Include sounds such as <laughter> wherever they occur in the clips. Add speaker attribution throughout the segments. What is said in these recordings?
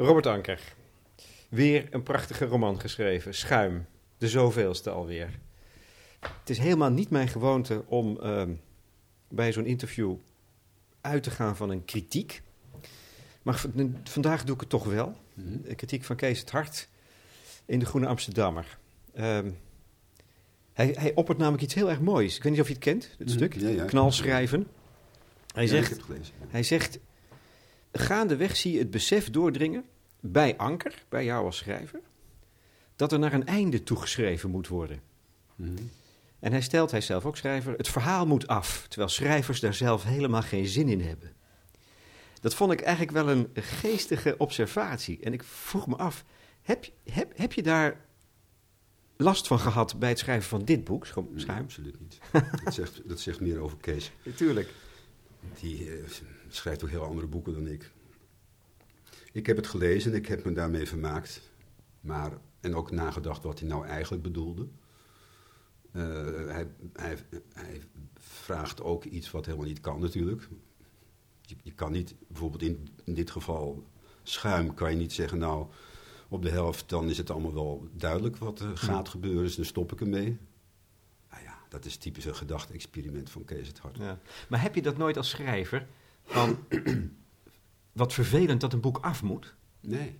Speaker 1: Robert Anker. Weer een prachtige roman geschreven. Schuim. De zoveelste alweer. Het is helemaal niet mijn gewoonte om ehm, bij zo'n interview uit te gaan van een kritiek. Maar vandaag doe ik het toch wel.
Speaker 2: Mhm.
Speaker 1: Een kritiek van Kees het Hart in de Groene Amsterdammer. Ehm, hij, hij oppert namelijk iets heel erg moois. Ik weet niet of je het kent, het
Speaker 2: Mhm.
Speaker 1: stuk.
Speaker 2: Ja, ja.
Speaker 1: Knalschrijven. Hij
Speaker 2: Ja,
Speaker 1: zegt, hij zegt, gaandeweg zie je het besef doordringen, bij Anker, bij jou als schrijver, dat er naar een einde toegeschreven moet worden.
Speaker 2: Mhm.
Speaker 1: En hij stelt, hij zelf ook schrijver, het verhaal moet af, terwijl schrijvers daar zelf helemaal geen zin in hebben. Dat vond ik eigenlijk wel een geestige observatie. En ik vroeg me af, heb, je- heb, heb je daar last van gehad bij het schrijven van dit boek, Schuim?
Speaker 2: Nee, absoluut niet. dat, zegt, dat zegt meer over Kees.
Speaker 1: Natuurlijk.
Speaker 2: Die eh, schrijft ook heel andere boeken dan ik. Ik heb het gelezen en ik heb me daarmee vermaakt. Maar, en ook nagedacht wat hij nou eigenlijk bedoelde. Eh, hij, hij, hij vraagt ook iets wat helemaal niet kan natuurlijk. Je, je kan niet, bijvoorbeeld in, in dit geval schuim, kan je niet zeggen nou... Op de helft dan is het allemaal wel duidelijk wat er gaat gebeuren, dus dan stop ik ermee. Nou ja, dat is typisch een gedachte-experiment van Kees het Hart.
Speaker 1: Ja. Maar heb je dat nooit als schrijver? Van, <clears throat> wat vervelend dat een boek af moet.
Speaker 2: Nee,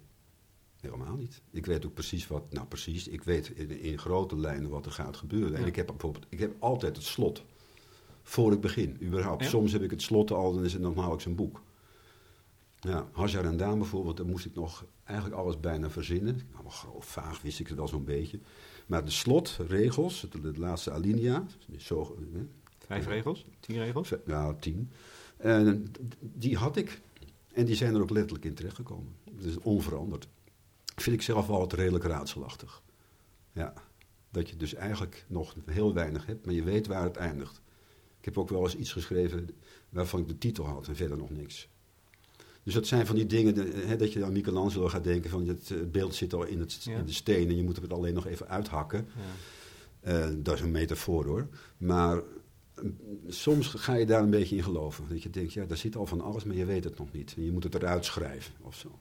Speaker 2: helemaal niet. Ik weet ook precies wat, nou precies, ik weet in, in grote lijnen wat er gaat gebeuren. En
Speaker 1: Ja.
Speaker 2: ik heb bijvoorbeeld, ik heb altijd het slot, voor ik begin, überhaupt.
Speaker 1: Ja?
Speaker 2: Soms heb ik het slot al, dan is het nog nauwelijks een boek. Ja, Hajar en Daan bijvoorbeeld, daar moest ik nog eigenlijk alles bijna verzinnen. Allemaal groot, vaag wist ik het wel zo'n beetje. Maar de slotregels, het laatste alinea, zo, hè,
Speaker 1: Vijf regels? Tien regels?
Speaker 2: Ve- Nou, tien. En die had ik. En die zijn er ook letterlijk in terechtgekomen. Het is onveranderd. Vind ik zelf altijd redelijk raadselachtig. Ja. Dat je dus eigenlijk nog heel weinig hebt, maar je weet waar het eindigt. Ik heb ook wel eens iets geschreven waarvan ik de titel had en verder nog niks. Dus dat zijn van die dingen hè, dat je aan Michelangelo gaat denken van het beeld zit al in, het,
Speaker 1: Ja.
Speaker 2: in de steen en je moet het alleen nog even uithakken.
Speaker 1: Ja.
Speaker 2: Eh, dat is een metafoor hoor. Maar soms ga je daar een beetje in geloven. Dat je denkt, ja, daar zit al van alles, maar je weet het nog niet. En je moet het eruit schrijven of zo.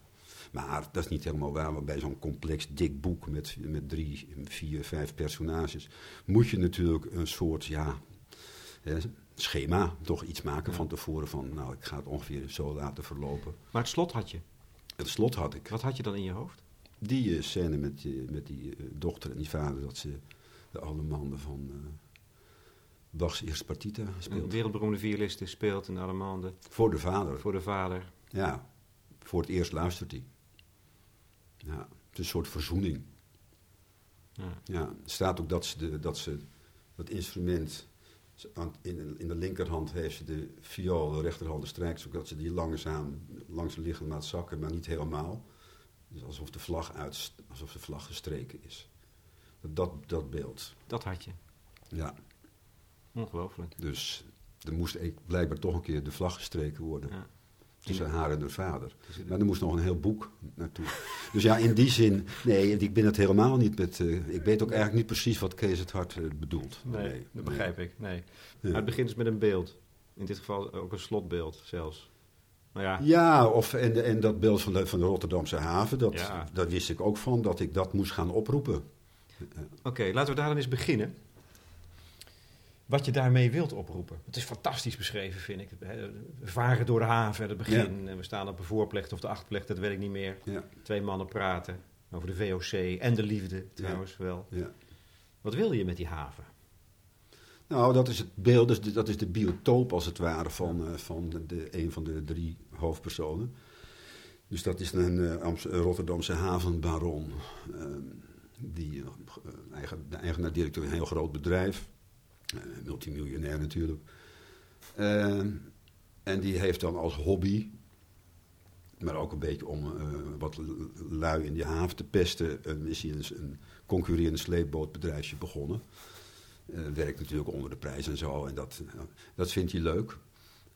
Speaker 2: Maar dat is niet helemaal waar. Want bij zo'n complex dik boek met, met drie, vier, vijf personages... moet je natuurlijk een soort, ja, hè, schema toch iets maken
Speaker 1: Ja.
Speaker 2: van tevoren. Van, nou, ik ga het ongeveer zo laten verlopen.
Speaker 1: Maar het slot had je.
Speaker 2: Het slot had ik.
Speaker 1: Wat had je dan in je hoofd?
Speaker 2: Die eh, scène met, die- met die eh, dochter en die vader... dat ze de allemanden van... Bach's eerste partita
Speaker 1: Een
Speaker 2: speelt.
Speaker 1: wereldberoemde violiste speelt in Allemande
Speaker 2: Voor de vader.
Speaker 1: voor de vader.
Speaker 2: Ja, voor het eerst luistert hij. Ja, het is een soort verzoening.
Speaker 1: Ja.
Speaker 2: Ja, er staat ook dat ze, de, dat ze dat instrument in, in de linkerhand heeft ze de viool, de rechterhand de strijkstok, dat ze die langzaam langs de lichaam laat zakken, maar niet helemaal. Dus alsof de vlag, uit, alsof de vlag gestreken is. Dat, dat, dat beeld.
Speaker 1: Dat had je.
Speaker 2: Ja,
Speaker 1: Ongelooflijk.
Speaker 2: dus er moest e- blijkbaar toch een keer de vlag gestreken worden.
Speaker 1: Ja.
Speaker 2: Tussen haar en haar vader.
Speaker 1: Dus
Speaker 2: Maar er moest nog een heel boek naartoe. Dus ja, in die zin, nee, ik ben het helemaal niet met. eh, ik weet ook eigenlijk niet precies wat Kees het Hart eh, bedoelt.
Speaker 1: Nee, dat begrijp ik. Nee. Maar het begint dus met een beeld. In dit geval ook een slotbeeld zelfs. Nou ja,
Speaker 2: Ja, of, en, en dat beeld van de, van de Rotterdamse haven, dat,
Speaker 1: Ja.
Speaker 2: daar wist ik ook van dat ik dat moest gaan oproepen.
Speaker 1: oké, laten we daar dan eens beginnen. Wat je daarmee wilt oproepen. Het is fantastisch beschreven, vind ik. We varen door de haven, het begin. En we staan op de voorplecht of de achterplecht, dat weet ik niet meer.
Speaker 2: Ja,
Speaker 1: Twee mannen praten over de VOC en de liefde trouwens wel.
Speaker 2: ja.
Speaker 1: Wat wil je met die haven?
Speaker 2: Nou, dat is het beeld, dus dat is de biotoop als het ware van, eh, van de, de- een van de drie hoofdpersonen. Dus dat is een een Rotterdamse havenbaron. eh, die, eh, eigen, de eigenaar-directeur van een heel groot bedrijf. Eh, multimiljonair natuurlijk. Eh, en die heeft dan als hobby, maar ook een beetje om eh, wat lui in die haven te pesten, eh, is hij een, een concurrerend sleepbootbedrijfje begonnen. Eh, werkt natuurlijk onder de prijs en zo. En dat, dat vindt hij leuk.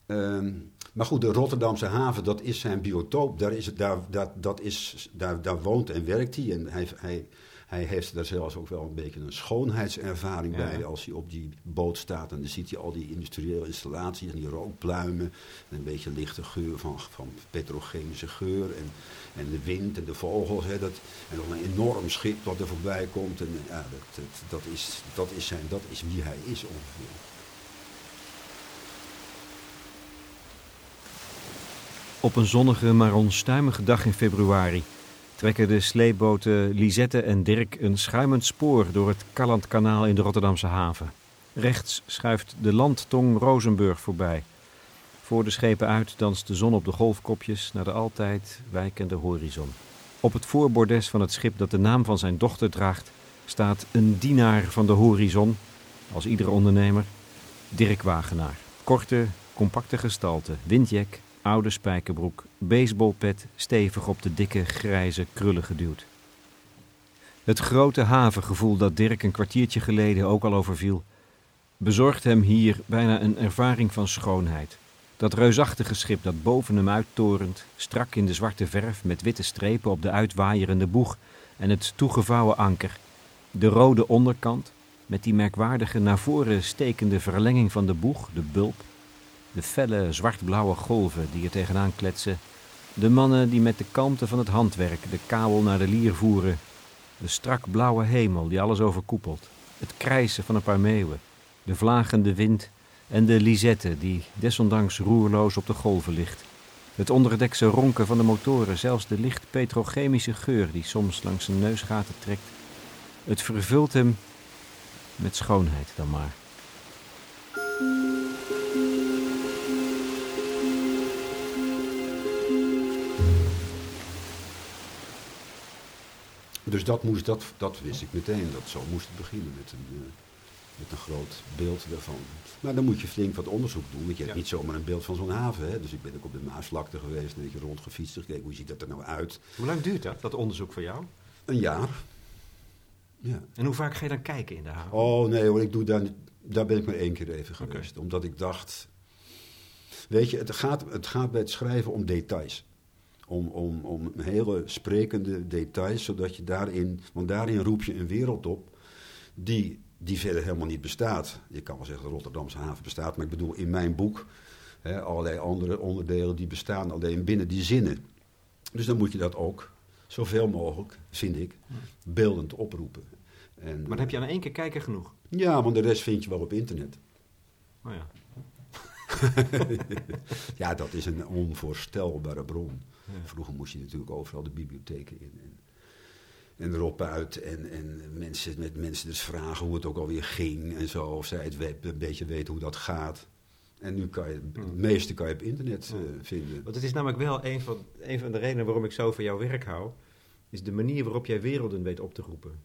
Speaker 2: Ehm, maar goed, de Rotterdamse haven, dat is zijn biotoop. Daar, is daar, dat, dat is, daar, daar woont en werkt hij. En hij, hij, hij heeft daar zelfs ook wel een beetje een schoonheidservaring
Speaker 1: Ja.
Speaker 2: bij. Als hij op die boot staat en dan ziet hij al die industriële installaties en die rookpluimen. En een beetje lichte geur van, van petrochemische geur. En, en de wind en de vogels. Hè, dat, en dan een enorm schip wat er voorbij komt. En, ja, dat, dat, dat, is, dat, is zijn, dat is wie hij is ongeveer.
Speaker 1: Op een zonnige, maar onstuimige dag in februari trekken de sleepboten Lisette en Dirk een schuimend spoor door het Kallandkanaal in de Rotterdamse haven. Rechts schuift de landtong Rozenburg voorbij. Voor de schepen uit danst de zon op de golfkopjes naar de altijd wijkende horizon. Op het voorbordes van het schip dat de naam van zijn dochter draagt, staat een dienaar van de horizon, als iedere ondernemer, Dirk Wagenaar. Korte, compacte gestalte, windjack, oude spijkerbroek, baseballpet stevig op de dikke grijze krullen geduwd. Het grote havengevoel dat Dirk een kwartiertje geleden ook al overviel, bezorgt hem hier bijna een ervaring van schoonheid. Dat reusachtige schip dat boven hem uittorent, strak in de zwarte verf met witte strepen op de uitwaaierende boeg en het toegevouwen anker. De rode onderkant, met die merkwaardige naar voren stekende verlenging van de boeg, de bulp, de felle zwart-blauwe golven die er tegenaan kletsen. De mannen die met de kalmte van het handwerk de kabel naar de lier voeren. De strak blauwe hemel die alles overkoepelt. Het krijsen van een paar meeuwen. De vlagende wind en de Lisette die desondanks roerloos op de golven ligt. Het onderdekse ronken van de motoren, zelfs de licht petrochemische geur die soms langs zijn neusgaten trekt. Het vervult hem met schoonheid dan maar.
Speaker 2: Dus dat, moest, dat, dat wist ik meteen, dat zo moest het beginnen met een, eh, met een groot beeld daarvan. Maar dan moet je flink wat onderzoek doen, want je hebt
Speaker 1: Ja.
Speaker 2: niet zomaar een beeld van zo'n haven. Hè? Dus ik ben ook op de Maasvlakte geweest, een beetje rondgefietst, gekeken hoe ziet dat er nou uit.
Speaker 1: Hoe lang duurt dat, dat onderzoek voor jou?
Speaker 2: Een jaar. Ja.
Speaker 1: En hoe vaak ga je dan kijken in de haven?
Speaker 2: Oh nee hoor, ik doe daar, daar ben ik maar één keer even geweest. Omdat ik dacht, weet je, het gaat, het gaat bij het schrijven om details. Om, om, om hele sprekende details, zodat je daarin, want daarin roep je een wereld op die, die verder helemaal niet bestaat. Je kan wel zeggen de Rotterdamse haven bestaat, maar ik bedoel in mijn boek hè, allerlei andere onderdelen die bestaan alleen binnen die zinnen. Dus dan moet je dat ook zoveel mogelijk, vind ik, beeldend oproepen. En,
Speaker 1: Maar dan heb je aan één keer kijken genoeg.
Speaker 2: ja, want de rest vind je wel op internet.
Speaker 1: Oh ja. <laughs>
Speaker 2: Ja, dat is een onvoorstelbare bron.
Speaker 1: Ja.
Speaker 2: Vroeger moest je natuurlijk overal de bibliotheken in. En, en erop uit. En, en mensen, met mensen dus vragen hoe het ook alweer ging en zo. Of zij het een beetje weten hoe dat gaat. En nu kan je, het meeste kan je op internet eh, vinden.
Speaker 1: Want het is namelijk wel een van, een van de redenen waarom ik zo van jouw werk hou. Is de manier waarop jij werelden weet op te roepen.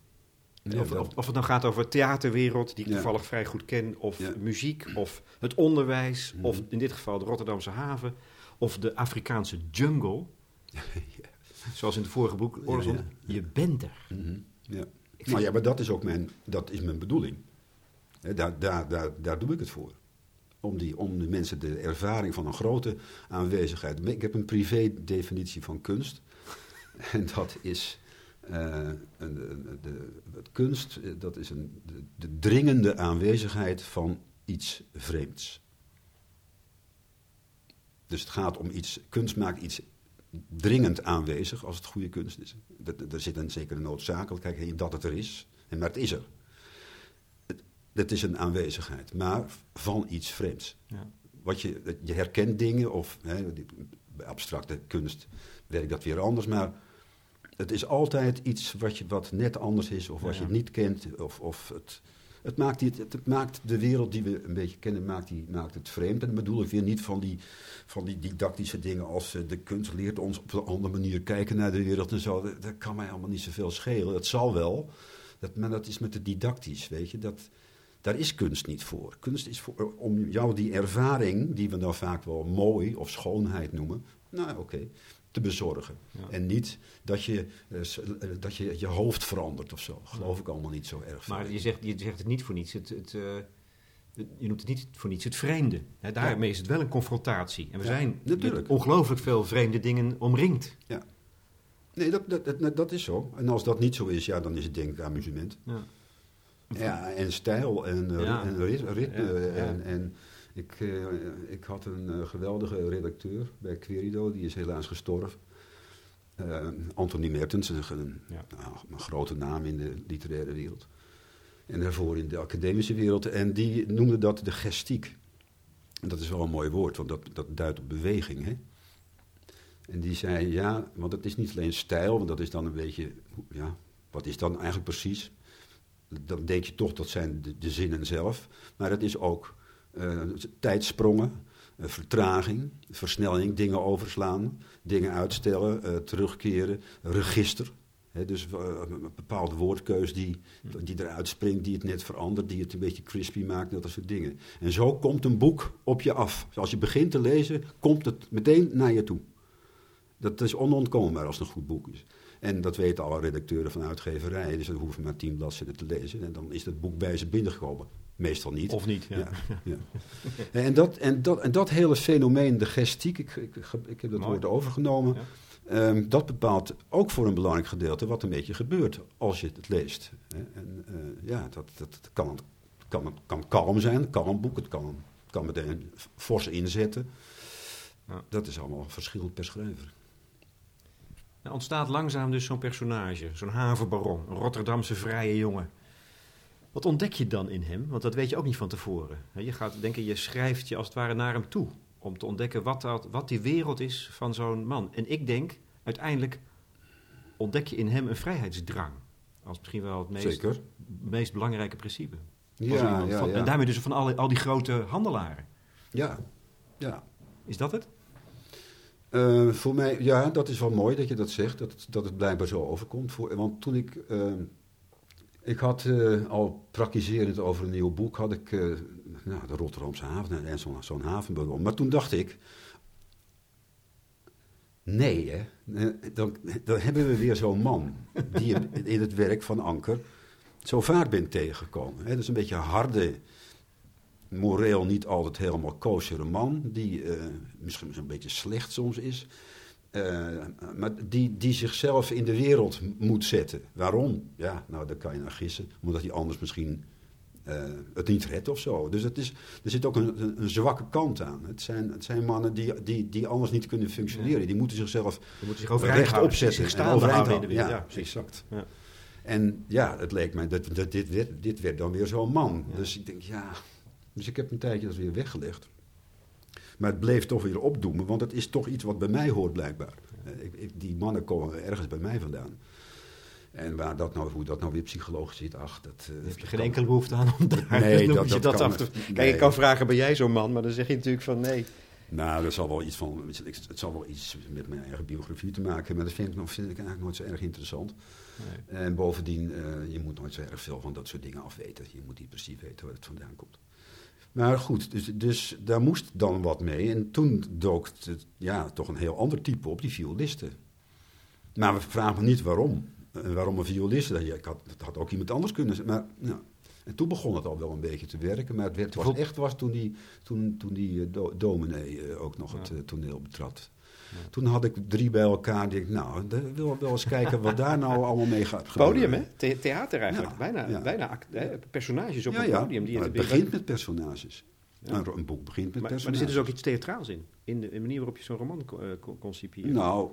Speaker 2: Ja,
Speaker 1: of, of, of het nou gaat over theaterwereld, die ik
Speaker 2: Ja.
Speaker 1: toevallig vrij goed ken. Of
Speaker 2: Ja.
Speaker 1: muziek, of het onderwijs.
Speaker 2: Mhm.
Speaker 1: Of in dit geval de Rotterdamse haven. Of de Afrikaanse jungle. <laughs> Zoals in de vorige boek.
Speaker 2: Ja,
Speaker 1: Orson.
Speaker 2: ja.
Speaker 1: Je bent er.
Speaker 2: Mhm, ja. Nou ja, maar dat is ook mijn, dat is mijn bedoeling. Hè, Daar, daar, daar, daar doe ik het voor. Om, die, om de mensen de ervaring van een grote aanwezigheid. Ik heb een privé-definitie van kunst. <laughs> En dat is. eh, een, een- de, het kunst, eh, dat is een, de, de dringende aanwezigheid van iets vreemds. Dus het gaat om iets. Kunst maakt iets dringend aanwezig als het goede kunst is. Er zit een zekere noodzakelijkheid in dat het er is, en maar het is er. Het, het is een aanwezigheid, maar van iets vreemds.
Speaker 1: Ja.
Speaker 2: Wat je, je herkent dingen, of hè, abstracte kunst werkt dat weer anders, maar het is altijd iets wat, je, wat net anders is, of wat
Speaker 1: Ja.
Speaker 2: je niet kent, of, of het, het, maakt die, het, maakt de wereld die we een beetje kennen, maakt, die, maakt het vreemd. En dan bedoel ik weer niet van die, van die didactische dingen als eh, de kunst leert ons op een andere manier kijken naar de wereld en zo. Dat, kan mij allemaal niet zoveel schelen. Dat zal wel, dat, maar dat is met de didactisch, weet je. Dat, daar is kunst niet voor. Kunst is voor, om jou die ervaring, die we dan vaak wel mooi of schoonheid noemen, nou oké, te bezorgen.
Speaker 1: Ja.
Speaker 2: En niet dat je, eh, eh, dat je je hoofd verandert of zo. Geloof ik allemaal niet zo erg. veel.
Speaker 1: Maar je zegt, je zegt het niet voor niets. Het, het, eh, je noemt het niet voor niets het vreemde. Daarmee is het wel een confrontatie. En we
Speaker 2: Ja,
Speaker 1: zijn
Speaker 2: natuurlijk.
Speaker 1: ongelooflijk veel vreemde dingen omringd.
Speaker 2: Ja, Nee, dat, dat, dat, dat is zo. En als dat niet zo is, ja, dan is het denk ik amusement.
Speaker 1: Ja.
Speaker 2: Ja, en stijl en,
Speaker 1: Ja.
Speaker 2: en rit- ritme. En, en ik, eh, ik had een eh, geweldige redacteur bij Querido, die is helaas gestorven. Eh, Anthony Mertens, een, een,
Speaker 1: Ja.
Speaker 2: nou, een grote naam in de literaire wereld. En daarvoor in de academische wereld. En die noemde dat de gestiek. En dat is wel een mooi woord, want dat, dat duidt op beweging. Hè? En die zei, ja, want het is niet alleen stijl, want dat is dan een beetje, ja, wat is dan eigenlijk precies? Dan denk je toch dat zijn de, de zinnen zelf. Maar het is ook eh, tijdsprongen, eh, vertraging, versnelling, dingen overslaan, dingen uitstellen, eh, terugkeren, register. Dus een bepaalde woordkeus die, die eruit springt, die het net verandert, die het een beetje crispy maakt, dat soort dingen. En zo komt een boek op je af. Dus als je begint te lezen, komt het meteen naar je toe. Dat is onontkoombaar als het een goed boek is. En dat weten alle redacteuren van uitgeverijen. Dus dan hoeven maar tien bladzijden te lezen. En dan is het boek bij ze binnengekomen. Meestal niet.
Speaker 1: Of niet, ja.
Speaker 2: Ja, <laughs> ja. En, dat, en, dat, en dat hele fenomeen, de gestiek, ik, ik, ik heb dat woord overgenomen. Ehm, dat bepaalt ook voor een belangrijk gedeelte wat een beetje gebeurt als je het leest. En eh, ja, dat, dat kan, kan, kan kalm zijn, het kan een boek, het kan, kan meteen fors inzetten.
Speaker 1: Ja.
Speaker 2: Dat is allemaal verschillend per schrijver.
Speaker 1: Er ontstaat langzaam dus zo'n personage, zo'n havenbaron, een Rotterdamse vrije jongen. Wat ontdek je dan in hem? Want dat weet je ook niet van tevoren. Je gaat denken, je schrijft je als het ware naar hem toe. Om te ontdekken wat, dat, wat die wereld is van zo'n man. En ik denk, uiteindelijk ontdek je in hem een vrijheidsdrang. Als misschien wel het meest,
Speaker 2: Zeker.
Speaker 1: meest belangrijke principe.
Speaker 2: Ja, ja,
Speaker 1: van-
Speaker 2: ja.
Speaker 1: En daarmee dus van al, al die grote handelaren.
Speaker 2: Ja, ja.
Speaker 1: Is dat het?
Speaker 2: Eh, voor mij, ja, dat is wel mooi dat je dat zegt, dat, het- dat het blijkbaar zo overkomt. Voor, want toen ik, eh, ik had eh, al praktiserend over een nieuw boek, had ik eh, nou, de Rotterdamse haven en zo'n zo'n havenbaron. Maar toen dacht ik, nee hè, Eh, dan, dan hebben we weer zo'n man die in <laughs> het werk van Anker zo vaak bent tegengekomen. Dat is een beetje harde, moreel niet altijd helemaal koosere man, die misschien een beetje slecht soms is, maar die, die zichzelf in de wereld moet zetten. Waarom? Ja, nou, daar kan je naar gissen. Omdat hij anders misschien eh, het niet redt of zo. Dus het is, er zit ook een, een, een zwakke kant aan. Het zijn, het zijn mannen die, die, die anders niet kunnen functioneren. Die moeten zichzelf
Speaker 1: zich
Speaker 2: recht opzetten.
Speaker 1: zich
Speaker 2: en
Speaker 1: staande
Speaker 2: overeind
Speaker 1: houden in de
Speaker 2: houden.
Speaker 1: wereld.
Speaker 2: Ja,
Speaker 1: Ja, precies.
Speaker 2: exact.
Speaker 1: Ja.
Speaker 2: En ja, het leek mij, dat, dat, dit, werd, dit werd dan weer zo'n man. Dus ik denk, ja... Dus ik heb een tijdje dat weer weggelegd. Maar het bleef toch weer opdoemen, want het is toch iets wat bij mij hoort blijkbaar. Eh, Ik, ik, die mannen komen ergens bij mij vandaan. En waar dat nou, hoe dat nou weer psychologisch zit, ach, dat... eh,
Speaker 1: Je hebt er
Speaker 2: dat
Speaker 1: geen enkele behoefte aan om daar
Speaker 2: Nee, <laughs> dat-
Speaker 1: je
Speaker 2: dat kan
Speaker 1: af te... Kijk,
Speaker 2: Nee.
Speaker 1: ik kan vragen, ben jij zo'n man? Maar dan zeg je natuurlijk van nee.
Speaker 2: Nou, dat zal wel iets van, het zal wel iets met mijn eigen biografie te maken hebben, maar dat vind ik, nog, vind ik eigenlijk nooit zo erg interessant.
Speaker 1: nee.
Speaker 2: En bovendien, eh, je moet nooit zo erg veel van dat soort dingen afweten. Je moet niet precies weten waar het vandaan komt. Maar goed, dus, dus daar moest dan wat mee. En toen dook het, ja, toch een heel ander type op, die violisten. Maar we vragen me niet waarom. En waarom een violist? Ja, ik had, dat had ook iemand anders kunnen zijn. Maar. En toen begon het al wel een beetje te werken. Maar het werd, was echt was toen die, toen, toen die eh, do, dominee eh, ook nog het eh, toneel betrad. Toen had ik drie bij elkaar. Denk, ik, nou, ik wil wel eens kijken wat daar nou <laughs> allemaal mee gaat gebeuren.
Speaker 1: Podium, hè? The- theater eigenlijk.
Speaker 2: Ja,
Speaker 1: bijna
Speaker 2: ja.
Speaker 1: bijna personages op
Speaker 2: ja.
Speaker 1: podium. Die
Speaker 2: maar
Speaker 1: het
Speaker 2: het
Speaker 1: weer-
Speaker 2: begint met personages.
Speaker 1: Ja.
Speaker 2: Een, boek begint met
Speaker 1: maar, maar er
Speaker 2: personages.
Speaker 1: zit dus ook iets theatraals in. In de, in de manier waarop je zo'n roman concipieert.
Speaker 2: Nou,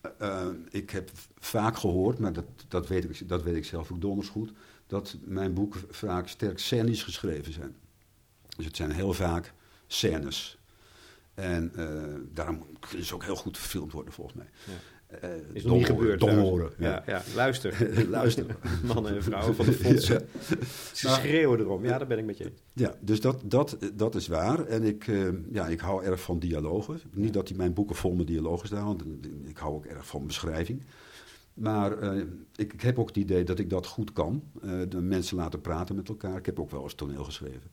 Speaker 2: eh, eh, ik heb vaak gehoord, maar dat, dat, weet ik, dat weet ik zelf ook donders goed, dat mijn boeken vaak sterk scènisch geschreven zijn. Dus het zijn heel vaak scènes. En eh, daarom is het ook heel goed verfilmd worden, volgens mij.
Speaker 1: Ja.
Speaker 2: Eh,
Speaker 1: Is nog niet gebeurd. Ja, ja. luister. <laughs>
Speaker 2: Luister. <laughs>
Speaker 1: Mannen en vrouwen van de <laughs> fondsen. Ze schreeuwen erom. Ja, daar ben ik met je eens.
Speaker 2: Ja, dus dat, dat, dat is waar. En ik, eh, ja, ik hou erg van dialogen. Niet dat die mijn boeken vol met dialogen staan, want ik hou ook erg van beschrijving. Maar ik, ik heb ook het idee dat ik dat goed kan. de mensen laten praten met elkaar. Ik heb ook wel eens toneel geschreven.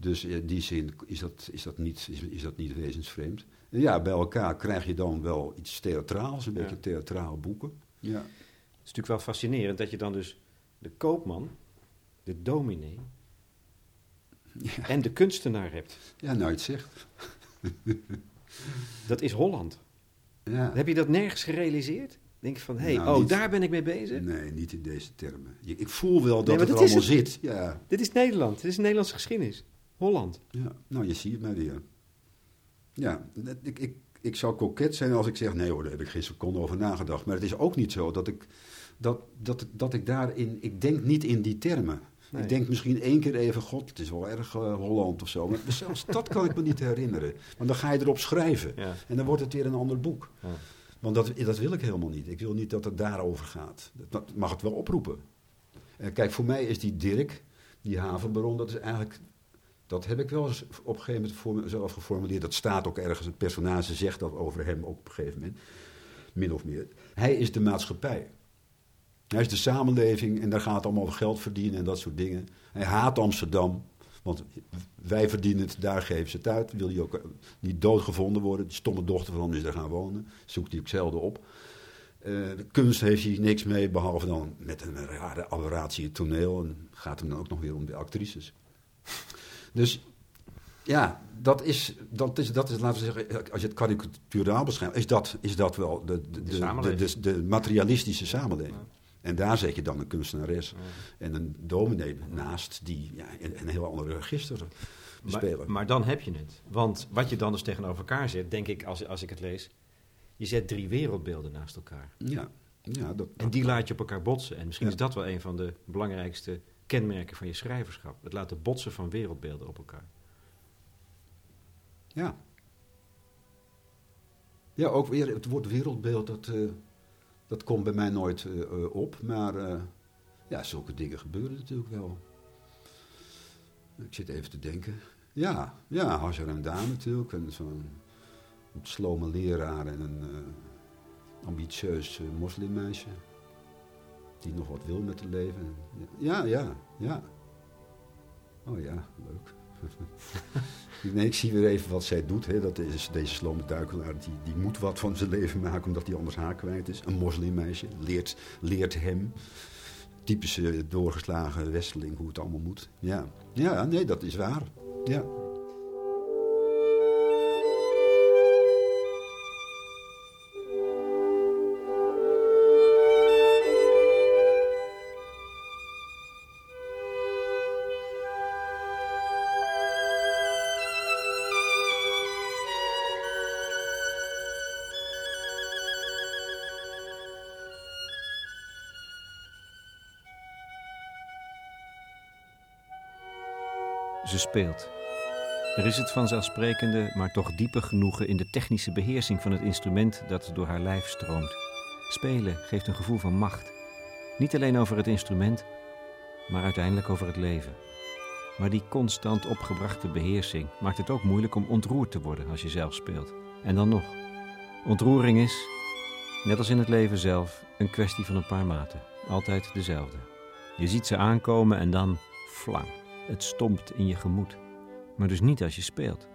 Speaker 2: Dus in die zin is dat, is dat, niet, is, is dat niet wezensvreemd. En ja, bij elkaar krijg je dan wel iets theatraals, een
Speaker 1: Ja.
Speaker 2: beetje theatraal boeken. Ja.
Speaker 1: Het is natuurlijk wel fascinerend dat je dan dus de koopman, de dominee
Speaker 2: Ja.
Speaker 1: en de kunstenaar hebt.
Speaker 2: ja, nou het zegt. <laughs>
Speaker 1: Dat is Holland.
Speaker 2: Ja.
Speaker 1: Heb je dat nergens gerealiseerd? Denk je van, hé, hey,
Speaker 2: Nou,
Speaker 1: oh,
Speaker 2: niet-
Speaker 1: daar ben ik mee bezig?
Speaker 2: Nee, niet in deze termen. Ik voel wel dat het er
Speaker 1: dat
Speaker 2: allemaal
Speaker 1: het.
Speaker 2: zit. Ja,
Speaker 1: Dit is Nederland. Dit is Nederlandse geschiedenis. Holland.
Speaker 2: ja, nou je ziet het maar weer. Ja, ik, ik, ik zou koket zijn als ik zeg, nee hoor, daar heb ik geen seconde over nagedacht. Maar het is ook niet zo dat ik, dat, dat, dat ik daarin, ik denk niet in die termen.
Speaker 1: Nee.
Speaker 2: Ik denk misschien één keer even, god, het is wel erg eh, Holland of zo. Maar <laughs> zelfs dat kan ik me niet herinneren. Want dan ga je erop schrijven.
Speaker 1: Ja.
Speaker 2: En dan wordt het weer een ander boek.
Speaker 1: Ja.
Speaker 2: Want dat, dat wil ik helemaal niet. Ik wil niet dat het daarover gaat. Dat mag het wel oproepen. En kijk, voor mij is die Dirk, die havenbaron, dat is eigenlijk... Dat heb ik wel eens op een gegeven moment voor mezelf geformuleerd. Dat staat ook ergens. Het personage zegt dat over hem ook op een gegeven moment. Min of meer. Hij is de maatschappij. Hij is de samenleving en daar gaat het allemaal over geld verdienen en dat soort dingen. Hij haat Amsterdam, want wij verdienen het, daar geven ze het uit. Wil hij ook eh, niet doodgevonden worden. Die stomme dochter van hem is daar gaan wonen. Zoekt hij ook zelden op. Eh, de kunst heeft hij niks mee, behalve dan met een rare aberratie het toneel. En gaat hem dan ook nog weer om de actrices. Dus ja, dat is, dat is, dat is, laten we zeggen, als je het karikaturaal beschrijft, is dat, is dat wel de, de, de, de, materialistische samenleving. En daar zet je dan een kunstenares
Speaker 1: Ja.
Speaker 2: en een dominee naast die ja, een, een heel andere register
Speaker 1: Maar,
Speaker 2: spelen.
Speaker 1: maar dan heb je het. Want wat je dan dus tegenover elkaar zet, denk ik, als, als ik het lees... Je zet drie wereldbeelden naast elkaar.
Speaker 2: ja, ja, dat,
Speaker 1: En die laat je op elkaar botsen. En misschien is dat wel een van de belangrijkste kenmerken van je schrijverschap. Het laten botsen van wereldbeelden op elkaar.
Speaker 2: Ja. Ja, ook weer het woord wereldbeeld, dat, eh, dat komt bij mij nooit eh, eh, op. Maar ja, zulke dingen gebeuren natuurlijk wel. Ik zit even te denken. Ja, ja, Hajar en Daan natuurlijk. En zo'n slome leraar en een ambitieus moslimmeisje. Die nog wat wil met het leven. Ja, ja, ja. Oh ja, leuk. <laughs> Nee, ik zie weer even wat zij doet. Hè. Dat is deze slome duikelaar. Die, die moet wat van zijn leven maken omdat hij anders haar kwijt is. Een moslimmeisje leert, leert hem. Typische doorgeslagen westeling hoe het allemaal moet. Ja. ja, nee, dat is waar. Ja.
Speaker 1: Ze speelt. Er is het vanzelfsprekende, maar toch diepe genoegen in de technische beheersing van het instrument dat door haar lijf stroomt. Spelen geeft een gevoel van macht. Niet alleen over het instrument, maar uiteindelijk over het leven. Maar die constant opgebrachte beheersing maakt het ook moeilijk om ontroerd te worden als je zelf speelt. En dan nog. Ontroering is, net als in het leven zelf, een kwestie van een paar maten. Altijd dezelfde. Je ziet ze aankomen en dan flang. Het stompt in je gemoed. Maar dus niet als je speelt.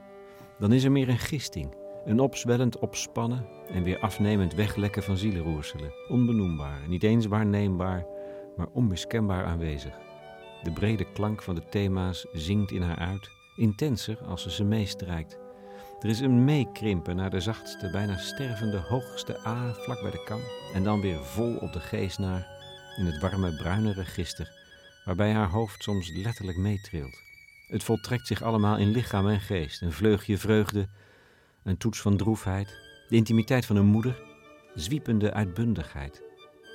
Speaker 1: Dan is er meer een gisting. Een opzwellend opspannen en weer afnemend weglekken van zielenroerselen. Onbenoembaar, niet eens waarneembaar, maar onmiskenbaar aanwezig. De brede klank van de thema's zingt in haar uit, intenser als ze ze meestrijkt. Er is een meekrimpen naar de zachtste, bijna stervende hoogste A vlak bij de kam. En dan weer vol op de geest naar, in het warme bruine register, waarbij haar hoofd soms letterlijk meetrilt. Het voltrekt zich allemaal in lichaam en geest, een vleugje vreugde, een toets van droefheid, de intimiteit van een moeder, zwiepende uitbundigheid,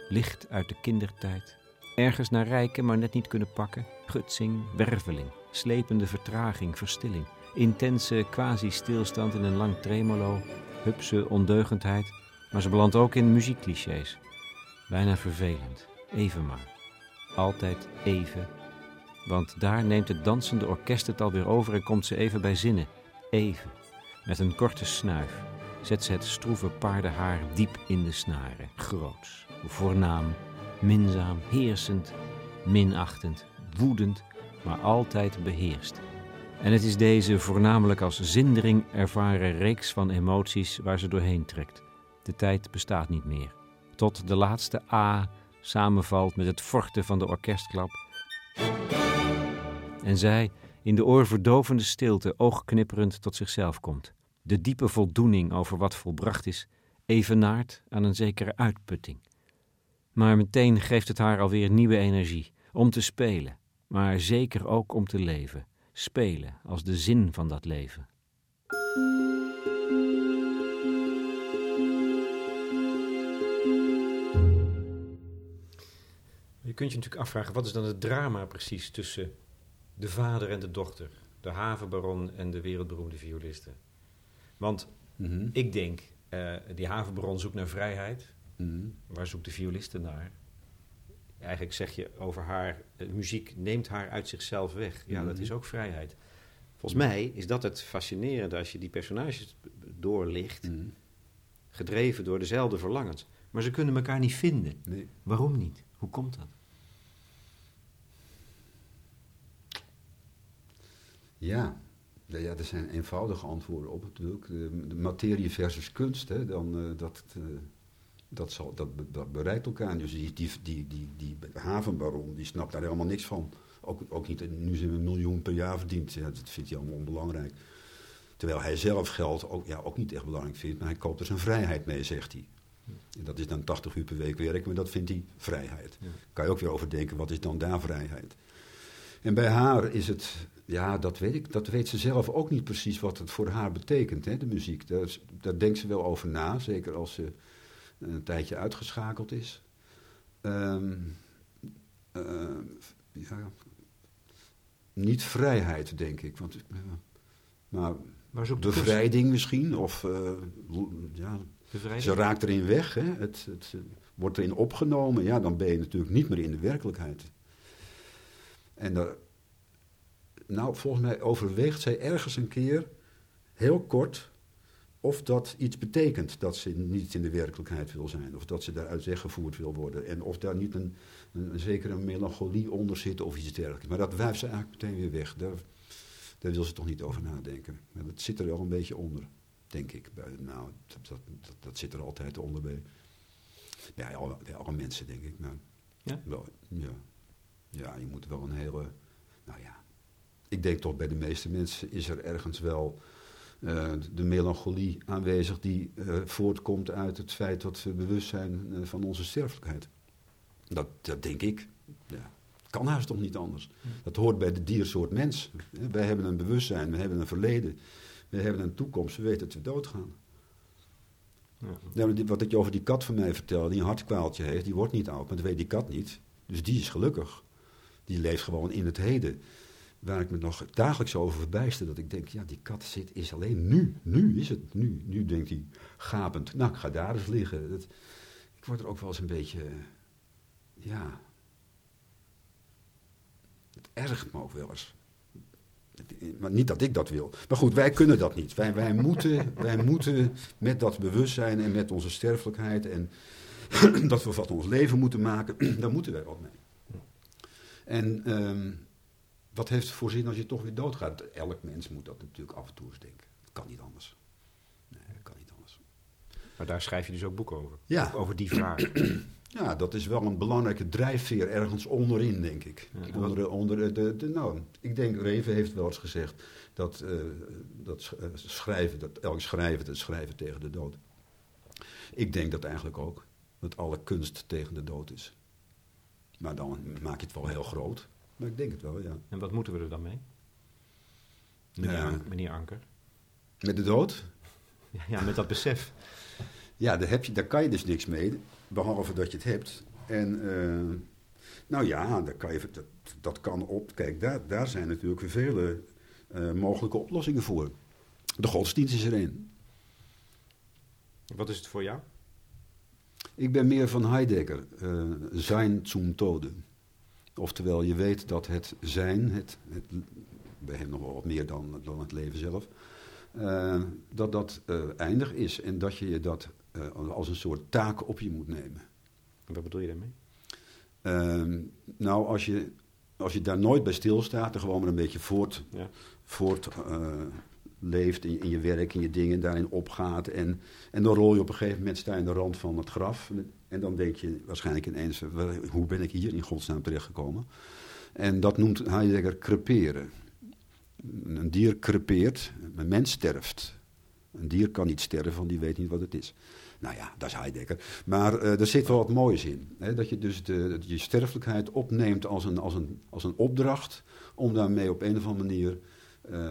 Speaker 1: licht uit de kindertijd, ergens naar rijken maar net niet kunnen pakken, gutsing, werveling, slepende vertraging, verstilling, intense quasi-stilstand in een lang tremolo, hupse ondeugendheid, maar ze belandt ook in muziekclichés. Bijna vervelend, even maar. Altijd even. Want daar neemt het dansende orkest het alweer over en komt ze even bij zinnen. Even. Met een korte snuif zet ze het stroeve paardenhaar diep in de snaren. Groots, voornaam, minzaam, heersend, minachtend, woedend, maar altijd beheerst. En het is deze voornamelijk als zindering ervaren reeks van emoties waar ze doorheen trekt. De tijd bestaat niet meer. Tot de laatste A samenvalt met het forten van de orkestklap. En zij, in de oorverdovende stilte, oogknipperend tot zichzelf komt. De diepe voldoening over wat volbracht is, evenaart aan een zekere uitputting. Maar meteen geeft het haar alweer nieuwe energie om te spelen, maar zeker ook om te leven. Spelen als de zin van dat leven. Kunt je natuurlijk afvragen, wat is dan het drama precies tussen de vader en de dochter, de havenbaron en de wereldberoemde violiste? Want
Speaker 2: Mhm.
Speaker 1: ik denk, eh, die havenbaron zoekt naar vrijheid.
Speaker 2: Mhm.
Speaker 1: Waar zoekt de violiste naar? Eigenlijk zeg je over haar, eh, muziek neemt haar uit zichzelf weg. Ja, dat
Speaker 2: Mhm.
Speaker 1: is ook vrijheid. Volgens mij is dat het fascinerende als je die personages doorlicht,
Speaker 2: Mhm.
Speaker 1: gedreven door dezelfde verlangens. Maar ze kunnen elkaar niet vinden.
Speaker 2: Nee.
Speaker 1: Waarom niet? Hoe komt dat?
Speaker 2: Ja. Ja, er zijn eenvoudige antwoorden op natuurlijk. De, de materie versus kunst, hè, dan, eh, dat, eh, dat, zal, dat, be- dat bereikt elkaar. Dus die, die, die, die, die havenbaron, die snapt daar helemaal niks van. Ook, ook niet, nu ze een miljoen per jaar verdient. Ja, dat vindt hij allemaal onbelangrijk. Terwijl hij zelf geld ook, ja, ook niet echt belangrijk vindt, maar hij koopt er zijn vrijheid mee, zegt hij. En dat is dan 80 uur per week werken, maar dat vindt hij vrijheid.
Speaker 1: Ja.
Speaker 2: Kan je ook weer overdenken, wat is dan daar vrijheid? En bij haar is het, ja, dat weet ik, dat weet ze zelf ook niet precies wat het voor haar betekent, hè, de muziek. Daar, denkt ze wel over na, zeker als ze een tijdje uitgeschakeld is. Ehm, eh, ja, niet vrijheid, denk ik. Want, eh, maar bevrijding misschien, of eh, ja,
Speaker 1: Bevrijding?
Speaker 2: ze raakt erin weg, hè? Het, het eh, wordt erin opgenomen. Ja, dan ben je natuurlijk niet meer in de werkelijkheid. En daar, nou, volgens mij overweegt zij ergens een keer, heel kort, of dat iets betekent dat ze niet in de werkelijkheid wil zijn. Of dat ze daaruit weggevoerd wil worden. En of daar niet een, een, een zekere melancholie onder zit of iets dergelijks. Maar dat wuift ze eigenlijk meteen weer weg. Daar, daar wil ze toch niet over nadenken. Maar dat zit er wel een beetje onder, denk ik. Nou, dat, dat, dat, dat zit er altijd onder bij, bij, alle, bij alle mensen, denk ik. Maar,
Speaker 1: Ja?
Speaker 2: Wel, ja. ja, je moet wel een hele... Nou ja, ik denk toch bij de meeste mensen is er ergens wel eh, de melancholie aanwezig die eh, voortkomt uit het feit dat we bewust zijn eh, van onze sterfelijkheid. Dat, dat denk ik. Ja. Kan haast toch niet anders. Dat hoort bij de diersoort mens. Wij hebben een bewustzijn, we hebben een verleden, we hebben een toekomst, we weten dat we doodgaan.
Speaker 1: Ja.
Speaker 2: Wat ik je over die kat van mij vertelde, die een hartkwaaltje heeft, die wordt niet oud, maar dat weet die kat niet. Dus die is gelukkig. Die leeft gewoon in het heden. Waar ik me nog dagelijks over verbijster, dat ik denk, ja, die kat zit, is alleen nu. Nu is het, nu. Nu denkt hij gapend, nou, ik ga daar eens liggen. Ik word er ook wel eens een beetje, ja... Het ergert me ook wel eens. Maar niet dat ik dat wil. Maar goed, wij kunnen dat niet. Wij, wij, moeten, wij moeten met dat bewustzijn en met onze sterfelijkheid en <clears throat> dat we wat ons leven moeten maken, <clears throat> daar moeten wij wat mee. En ehm, wat heeft het voor zin als je toch weer doodgaat? Elk mens moet dat natuurlijk af en toe eens denken. Dat kan niet anders. Nee, dat kan niet anders.
Speaker 1: Maar daar schrijf je dus ook boeken over.
Speaker 2: Ja.
Speaker 1: Over die vraag. <clears throat>
Speaker 2: Ja, dat is wel een belangrijke drijfveer ergens onderin, denk ik.
Speaker 1: Ja,
Speaker 2: onder de, onder de, de, nou, ik denk, Reven heeft wel eens gezegd dat, eh, dat eh, schrijven, dat elk schrijven, dat schrijven tegen de dood. Ik denk dat eigenlijk ook, dat alle kunst tegen de dood is. Maar dan maak je het wel heel groot. Maar ik denk het wel, ja.
Speaker 1: En wat moeten we er dan mee? Meneer,
Speaker 2: Ja.
Speaker 1: An- meneer Anker.
Speaker 2: Met de dood?
Speaker 1: Ja, met dat besef.
Speaker 2: Ja, daar, heb je, daar kan je dus niks mee, behalve dat je het hebt. En eh, nou ja, daar kan je, dat, dat kan op. Kijk, daar, daar zijn natuurlijk vele eh, mogelijke oplossingen voor. De godsdienst is er.
Speaker 1: Wat is het voor jou?
Speaker 2: Ik ben meer van Heidegger, eh zijn zum tode. Oftewel, je weet dat het zijn, het, het, bij hem nog wel wat meer dan, dan het leven zelf, eh, dat dat eh, eindig is en dat je je dat eh, als een soort taak op je moet nemen.
Speaker 1: En wat bedoel je daarmee?
Speaker 2: Ehm, nou, als je, als je daar nooit bij stilstaat, er gewoon maar een beetje voort,
Speaker 1: Ja.
Speaker 2: voort leeft in, je- in je werk, in je dingen, daarin opgaat. En, en dan rol je op een gegeven moment, sta je aan de rand van het graf. En dan denk je waarschijnlijk ineens, hoe ben ik hier in godsnaam terechtgekomen? En dat noemt Heidegger creperen. Een dier crepeert, een mens sterft. Een dier kan niet sterven, want die weet niet wat het is. Nou ja, dat is Heidegger. Maar uh, er zit wel wat moois in. Hè? Dat je dus de, je sterfelijkheid opneemt als een, als, een, als een opdracht om daarmee op een of andere manier uh,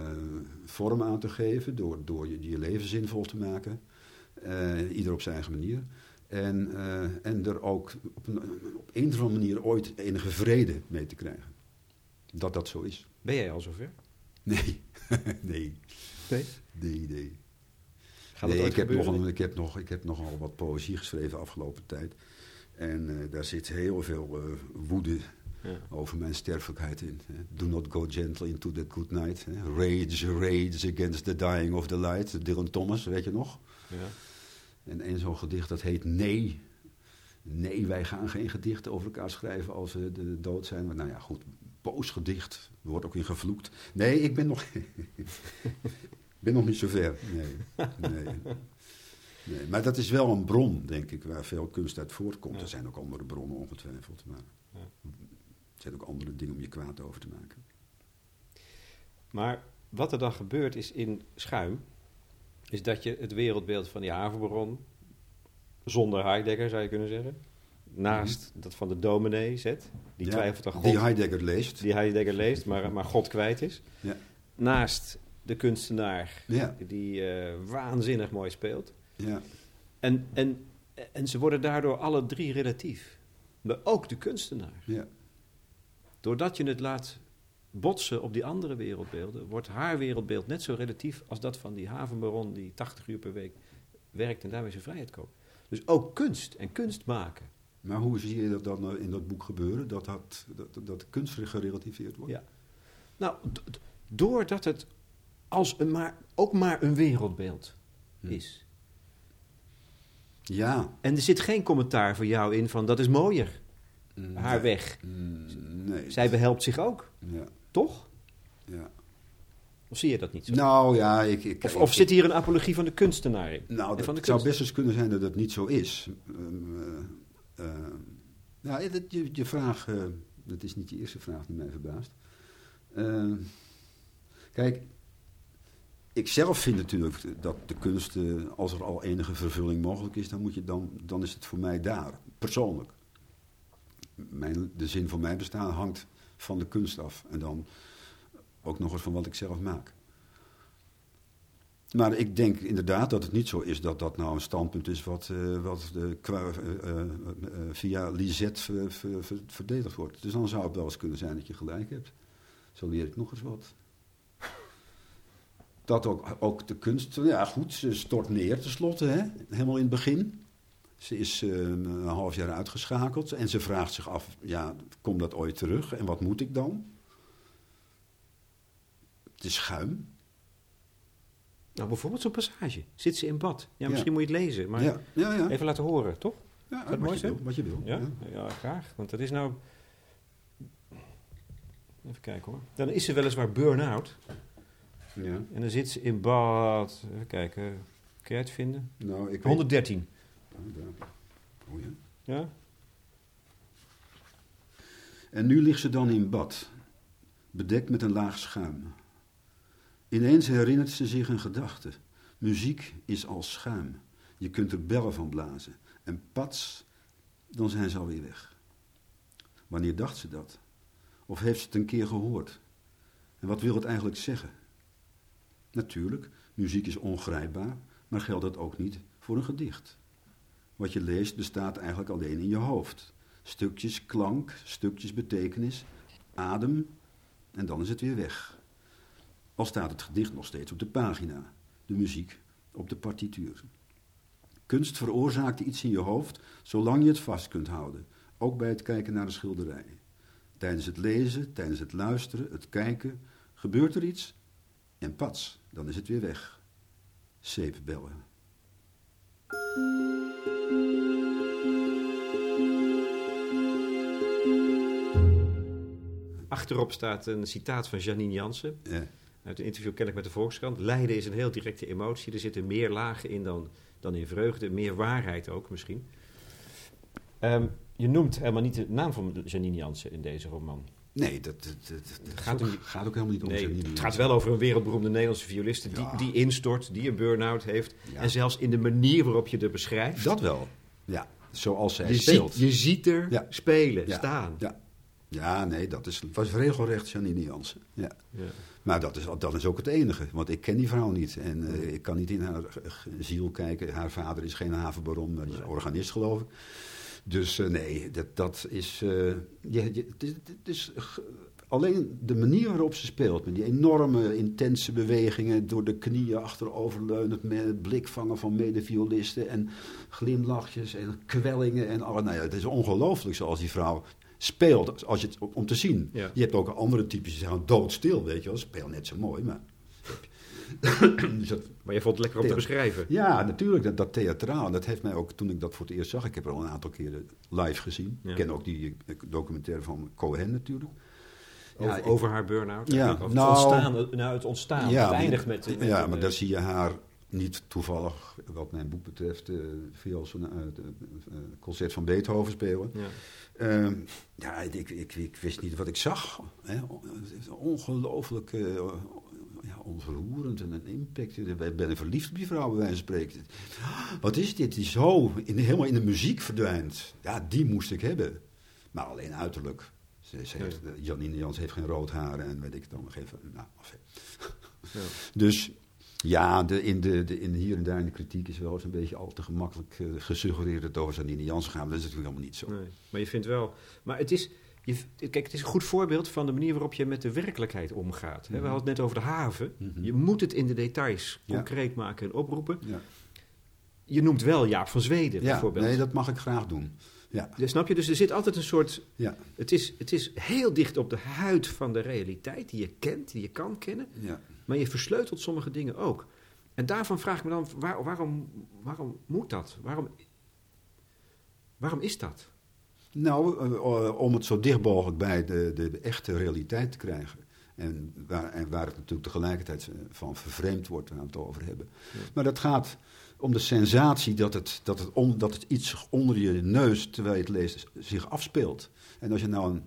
Speaker 2: vorm aan te geven, door, door je, je leven zinvol te maken. Uh, ieder op zijn eigen manier. En, en er ook op een, op een of andere manier ooit enige vrede mee te krijgen. Dat dat zo is.
Speaker 1: Ben jij al zover?
Speaker 2: Nee. <laughs> nee.
Speaker 1: Nee?
Speaker 2: Nee, nee.
Speaker 1: Gaat
Speaker 2: nee,
Speaker 1: het
Speaker 2: ik, heb nog, een- ik, heb nog, ik heb nogal wat poëzie geschreven de afgelopen tijd. En eh, daar zit heel veel eh, woede
Speaker 1: Ja.
Speaker 2: over mijn sterfelijkheid in. hè. Do not go gentle into that good night. hè. Rage, rage against the dying of the light. Dylan Thomas, weet je nog?
Speaker 1: Ja.
Speaker 2: En één zo'n gedicht dat heet Nee. Nee, wij gaan geen gedichten over elkaar schrijven als we de dood zijn. Maar nou ja, goed, boos gedicht. Er wordt ook in gevloekt. Nee, ik ben nog, ik <laughs> ben nog niet zo ver. Nee, nee. nee. Maar dat is wel een bron, denk ik, waar veel kunst uit voortkomt.
Speaker 1: Ja.
Speaker 2: Er zijn ook andere bronnen, ongetwijfeld. Maar
Speaker 1: Ja.
Speaker 2: er zijn ook andere dingen om je kwaad over te maken.
Speaker 1: Maar wat er dan gebeurt is in schuim, is dat je het wereldbeeld van die havenbaron, zonder Heidegger zou je kunnen zeggen, naast dat van de dominee zet, die
Speaker 2: Ja,
Speaker 1: twijfelt aan God,
Speaker 2: Die Heidegger leest.
Speaker 1: die Heidegger leest, maar, maar God kwijt is.
Speaker 2: Ja.
Speaker 1: Naast de kunstenaar,
Speaker 2: Ja,
Speaker 1: die eh, waanzinnig mooi speelt.
Speaker 2: ja,
Speaker 1: En, en, en ze worden daardoor alle drie relatief. Maar ook de kunstenaar.
Speaker 2: ja.
Speaker 1: Doordat je het laat botsen op die andere wereldbeelden, wordt haar wereldbeeld net zo relatief als dat van die havenbaron die 80 uur per week werkt en daarmee zijn vrijheid koopt. Dus ook kunst en kunst maken.
Speaker 2: Maar hoe zie je dat dan eh, in dat boek gebeuren? Dat, dat, dat, dat kunst gerelativeerd wordt?
Speaker 1: Ja. Nou, doordat het als een maar, ook maar een wereldbeeld
Speaker 2: Hm.
Speaker 1: is.
Speaker 2: Ja.
Speaker 1: En er zit geen commentaar voor jou in van dat is mooier, haar
Speaker 2: Nee.
Speaker 1: weg.
Speaker 2: Mm, Nee.
Speaker 1: Zij behelpt zich ook,
Speaker 2: Ja,
Speaker 1: toch?
Speaker 2: ja.
Speaker 1: Of zie je dat niet zo?
Speaker 2: Nou ja, ik... ik
Speaker 1: of,
Speaker 2: ik-
Speaker 1: zit hier een apologie van de kunstenaar in?
Speaker 2: Nou, dat
Speaker 1: van de
Speaker 2: zou best eens kunnen zijn dat het niet zo is. Ehm, ja, dat, je, je vraag, eh, dat is niet je eerste vraag die mij verbaast. Eh, kijk, ik zelf vind natuurlijk dat de kunst, als er al enige vervulling mogelijk is, dan, moet je dan, dan is het voor mij daar, persoonlijk. Mijn, de zin van mijn bestaan hangt van de kunst af. En dan ook nog eens van wat ik zelf maak. Maar ik denk inderdaad dat het niet zo is dat dat nou een standpunt is wat, eh, wat de, eh, eh, via Lisette ver- verdedigd wordt. Dus dan zou het wel eens kunnen zijn dat je gelijk hebt. Zo leer ik nog eens wat. Dat ook, ook de kunst, ja goed, ze stort neer tenslotte, hè? helemaal in het begin. Ze is eh, een half jaar uitgeschakeld en ze vraagt zich af, ja, komt dat ooit terug en wat moet ik dan? Het is schuim.
Speaker 1: Nou, bijvoorbeeld zo'n passage. Zit ze in bad? Ja,
Speaker 2: Ja.
Speaker 1: misschien moet je het lezen, maar
Speaker 2: ja, ja, ja.
Speaker 1: even laten horen, toch?
Speaker 2: ja
Speaker 1: dat
Speaker 2: wat, je wil, wat je wil.
Speaker 1: Ja? ja, graag. Want dat is nou... Even kijken hoor. Dan is ze weliswaar burn-out.
Speaker 2: Ja.
Speaker 1: En dan zit ze in bad... Even kijken. Kun jij het vinden?
Speaker 2: Nou, ik weet...
Speaker 1: 113.
Speaker 2: Oh, daar. Oh, ja.
Speaker 1: Ja?
Speaker 2: En nu ligt ze dan in bad, bedekt met een laag schuim. Ineens herinnert ze zich een gedachte. Muziek is als schuim. Je kunt er bellen van blazen. En pats, dan zijn ze alweer weg. Wanneer dacht ze dat? Of heeft ze het een keer gehoord? En wat wil het eigenlijk zeggen? Natuurlijk, muziek is ongrijpbaar, maar geldt dat ook niet voor een gedicht. Wat je leest bestaat eigenlijk alleen in je hoofd. Stukjes klank, stukjes betekenis, adem en dan is het weer weg. Al staat het gedicht nog steeds op de pagina, de muziek op de partituur. Kunst veroorzaakt iets in je hoofd zolang je het vast kunt houden, ook bij het kijken naar een schilderij. Tijdens het lezen, tijdens het luisteren, het kijken, gebeurt er iets en pats, dan is het weer weg. Zeepbellen.
Speaker 1: Achterop staat een citaat van Janine Jansen.
Speaker 2: Ja.
Speaker 1: Uit een interview ken ik met de Volkskrant. Lijden is een heel directe emotie. Er zitten meer lagen in dan, dan in vreugde. Meer waarheid ook misschien. Ehm, je noemt helemaal niet de naam van Janine Jansen in deze roman.
Speaker 2: Nee, dat, dat, dat, dat
Speaker 1: gaat om-
Speaker 2: gaat ook helemaal niet om
Speaker 1: Nee,
Speaker 2: Janine
Speaker 1: het
Speaker 2: Jansen.
Speaker 1: gaat wel over een wereldberoemde Nederlandse violiste die,
Speaker 2: Ja.
Speaker 1: die instort, die een burn-out heeft.
Speaker 2: Ja.
Speaker 1: En zelfs in de manier waarop je er beschrijft.
Speaker 2: Dat wel. Ja, zoals zij
Speaker 1: je,
Speaker 2: speelt.
Speaker 1: ziet, je ziet er spelen,
Speaker 2: Ja.
Speaker 1: staan.
Speaker 2: Ja. Ja, nee, dat is, was regelrecht Janine Jansen. Ja.
Speaker 1: Ja.
Speaker 2: Maar dat is, dat is ook het enige, want ik ken die vrouw niet. En eh, ik kan niet in haar ziel kijken. Haar vader is geen havenbaron, maar is organist, geloof ik. Dus eh, nee, dat, dat is... eh, je, je, het is, het is alleen de manier waarop ze speelt, met die enorme intense bewegingen, door de knieën achteroverleunend, met het blik vangen van medeviolisten en glimlachjes en kwellingen en alle. Nou ja, het is ongelooflijk zoals die vrouw speelt, als je het, om te zien.
Speaker 1: Ja.
Speaker 2: Je hebt ook andere types die zijn doodstil, weet je wel. Ze spelen net zo mooi, maar... <coughs> dus dat,
Speaker 1: Maar je vond het lekker om te beschrijven.
Speaker 2: ja, natuurlijk, dat, dat theatraal. Dat heeft mij ook, toen ik dat voor het eerst zag... Ik heb er al een aantal keren live gezien.
Speaker 1: Ja.
Speaker 2: Ik ken ook die eh, documentaire van Cohen natuurlijk.
Speaker 1: Over,
Speaker 2: ik-
Speaker 1: over haar burn-out.
Speaker 2: Ja,
Speaker 1: Over
Speaker 2: nou-
Speaker 1: het ontstaan. Nou, het ontstaan.
Speaker 2: Ja,
Speaker 1: het
Speaker 2: maar-
Speaker 1: eindigt met... met
Speaker 2: ja, maar daar zie je haar niet toevallig, wat mijn boek betreft... eh veel zo'n eh, eh, concert van Beethoven spelen.
Speaker 1: ja.
Speaker 2: Ehm, ja, ik, ik, ik wist niet wat ik zag. Hè. Ongelooflijk eh, ja, ontroerend en een impact. Ik ben verliefd op die vrouw, bij wijze van spreken. Wat is dit? Die zo in, helemaal in de muziek verdwijnt. Ja, die moest ik hebben. Maar alleen uiterlijk. Ze, ze heeft, Janine Jans heeft geen rood haar en weet ik het dan nog even. Nou.
Speaker 1: Ja.
Speaker 2: Dus ja, de, in de, de, in hier en daar in de kritiek is wel eens een beetje al te gemakkelijk eh, gesuggereerd dat het over Janine Jans gaat. Dat is natuurlijk helemaal niet zo.
Speaker 1: Nee, maar je vindt wel... Maar het is... Je, kijk, het is een goed voorbeeld van de manier waarop je met de werkelijkheid omgaat. We
Speaker 2: Mhm.
Speaker 1: hadden het net over de haven.
Speaker 2: Mhm.
Speaker 1: Je moet het in de details
Speaker 2: Ja.
Speaker 1: concreet maken en oproepen.
Speaker 2: Ja.
Speaker 1: Je noemt wel Jaap van Zweden
Speaker 2: Ja,
Speaker 1: bijvoorbeeld.
Speaker 2: nee, dat mag ik graag doen. Ja,
Speaker 1: Ja, Snap je? Dus er zit altijd een soort...
Speaker 2: ja,
Speaker 1: Het is, het is heel dicht op de huid van de realiteit die je kent, die je kan kennen.
Speaker 2: ja.
Speaker 1: Maar je versleutelt sommige dingen ook. En daarvan vraag ik me dan, waar- waarom, waarom moet dat? Waarom, waarom is dat?
Speaker 2: Nou, eh, eh, om het zo dicht mogelijk bij de, de, de echte realiteit te krijgen. En waar, en waar het natuurlijk tegelijkertijd eh, van vervreemd wordt, waar we het over hebben.
Speaker 1: Ja.
Speaker 2: Maar dat gaat om de sensatie dat het, dat, het on- dat het iets onder je neus, terwijl je het leest, zich afspeelt. En als je nou een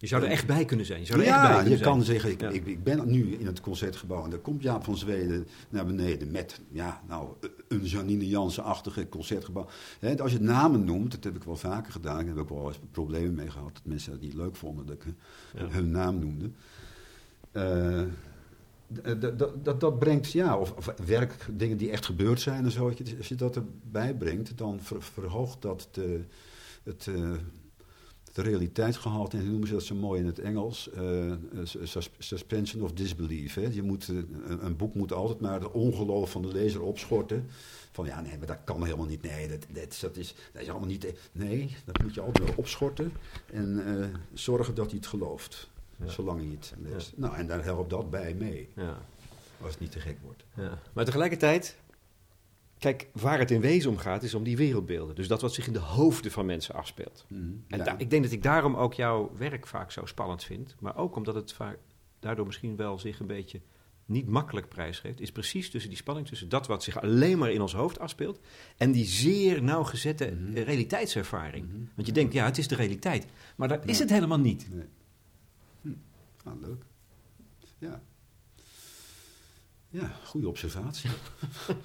Speaker 1: Je zou er echt bij kunnen zijn. Je zou er echt bij
Speaker 2: ja,
Speaker 1: kunnen
Speaker 2: je
Speaker 1: zijn.
Speaker 2: kan zeggen, ik,
Speaker 1: Ja.
Speaker 2: ik, ik ben nu in het concertgebouw en daar komt Jaap van Zweden naar beneden met, ja, nou, een Janine Jansen-achtige concertgebouw. Hè, als je namen noemt, dat heb ik wel vaker gedaan, ik heb ook wel eens problemen mee gehad, dat mensen dat niet leuk vonden dat ik eh,
Speaker 1: Ja.
Speaker 2: hun naam noemde. Eh, dat, dat, dat brengt, ja, of, of werk, dingen die echt gebeurd zijn en zo. Als je dat erbij brengt, dan ver- verhoogt dat de, het, eh, het realiteitsgehalte, en noemen ze dat zo mooi in het Engels, sus- suspension of disbelief. Hè? Je moet, eh, een, een boek moet altijd maar de ongeloof van de lezer opschorten. Van ja, nee, maar dat kan helemaal niet. Nee, dat, dat, dat, is, dat is allemaal niet. Nee, dat moet je altijd maar opschorten en zorgen dat hij het gelooft.
Speaker 1: Ja.
Speaker 2: Zolang hij het leest. Nou, en daar helpt dat bij mee,
Speaker 1: Ja,
Speaker 2: als het niet te gek wordt.
Speaker 1: ja. Maar tegelijkertijd, kijk, waar het in wezen om gaat, is om die wereldbeelden. Dus dat wat zich in de hoofden van mensen afspeelt. En
Speaker 2: Ja.
Speaker 1: da- ik denk dat ik daarom ook jouw werk vaak zo spannend vind. Maar ook omdat het vaak daardoor misschien wel zich een beetje niet makkelijk prijsgeeft. Is precies tussen die spanning tussen dat wat zich alleen maar in ons hoofd afspeelt. En die zeer nauwgezette eh, realiteitservaring.
Speaker 2: Mhm.
Speaker 1: Want je denkt, ja, het is de realiteit. Maar dat is het helemaal niet.
Speaker 2: Nee. Hm. Ah, leuk. Ja. Ja, goede observatie. <laughs>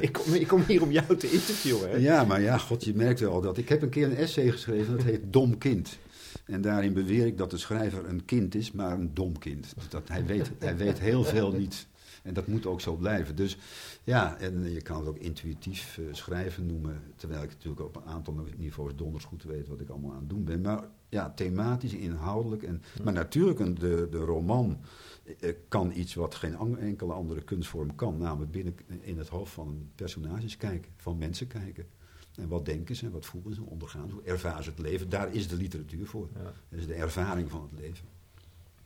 Speaker 1: ik, kom, ik kom hier om jou te interviewen. Hè?
Speaker 2: Ja, maar ja, god, je merkt wel dat. Ik heb een keer een essay geschreven, dat heet Dom Kind. En daarin beweer ik dat de schrijver een kind is, maar een dom kind. Dat hij, weet, hij weet heel veel niet. En dat moet ook zo blijven. Dus ja, en je kan het ook intuïtief eh, schrijven noemen. Terwijl ik natuurlijk op een aantal niveaus donders goed weet wat ik allemaal aan het doen ben. Maar ja, thematisch, inhoudelijk. En, maar natuurlijk, een, de, de roman kan iets wat geen enkele andere kunstvorm kan. Namelijk binnen in het hoofd van personages kijken, van mensen kijken. En wat denken ze, en wat voelen ze, ondergaan ze, hoe ervaren ze het leven. Daar is de literatuur voor.
Speaker 1: Ja.
Speaker 2: Dat is de ervaring van het leven.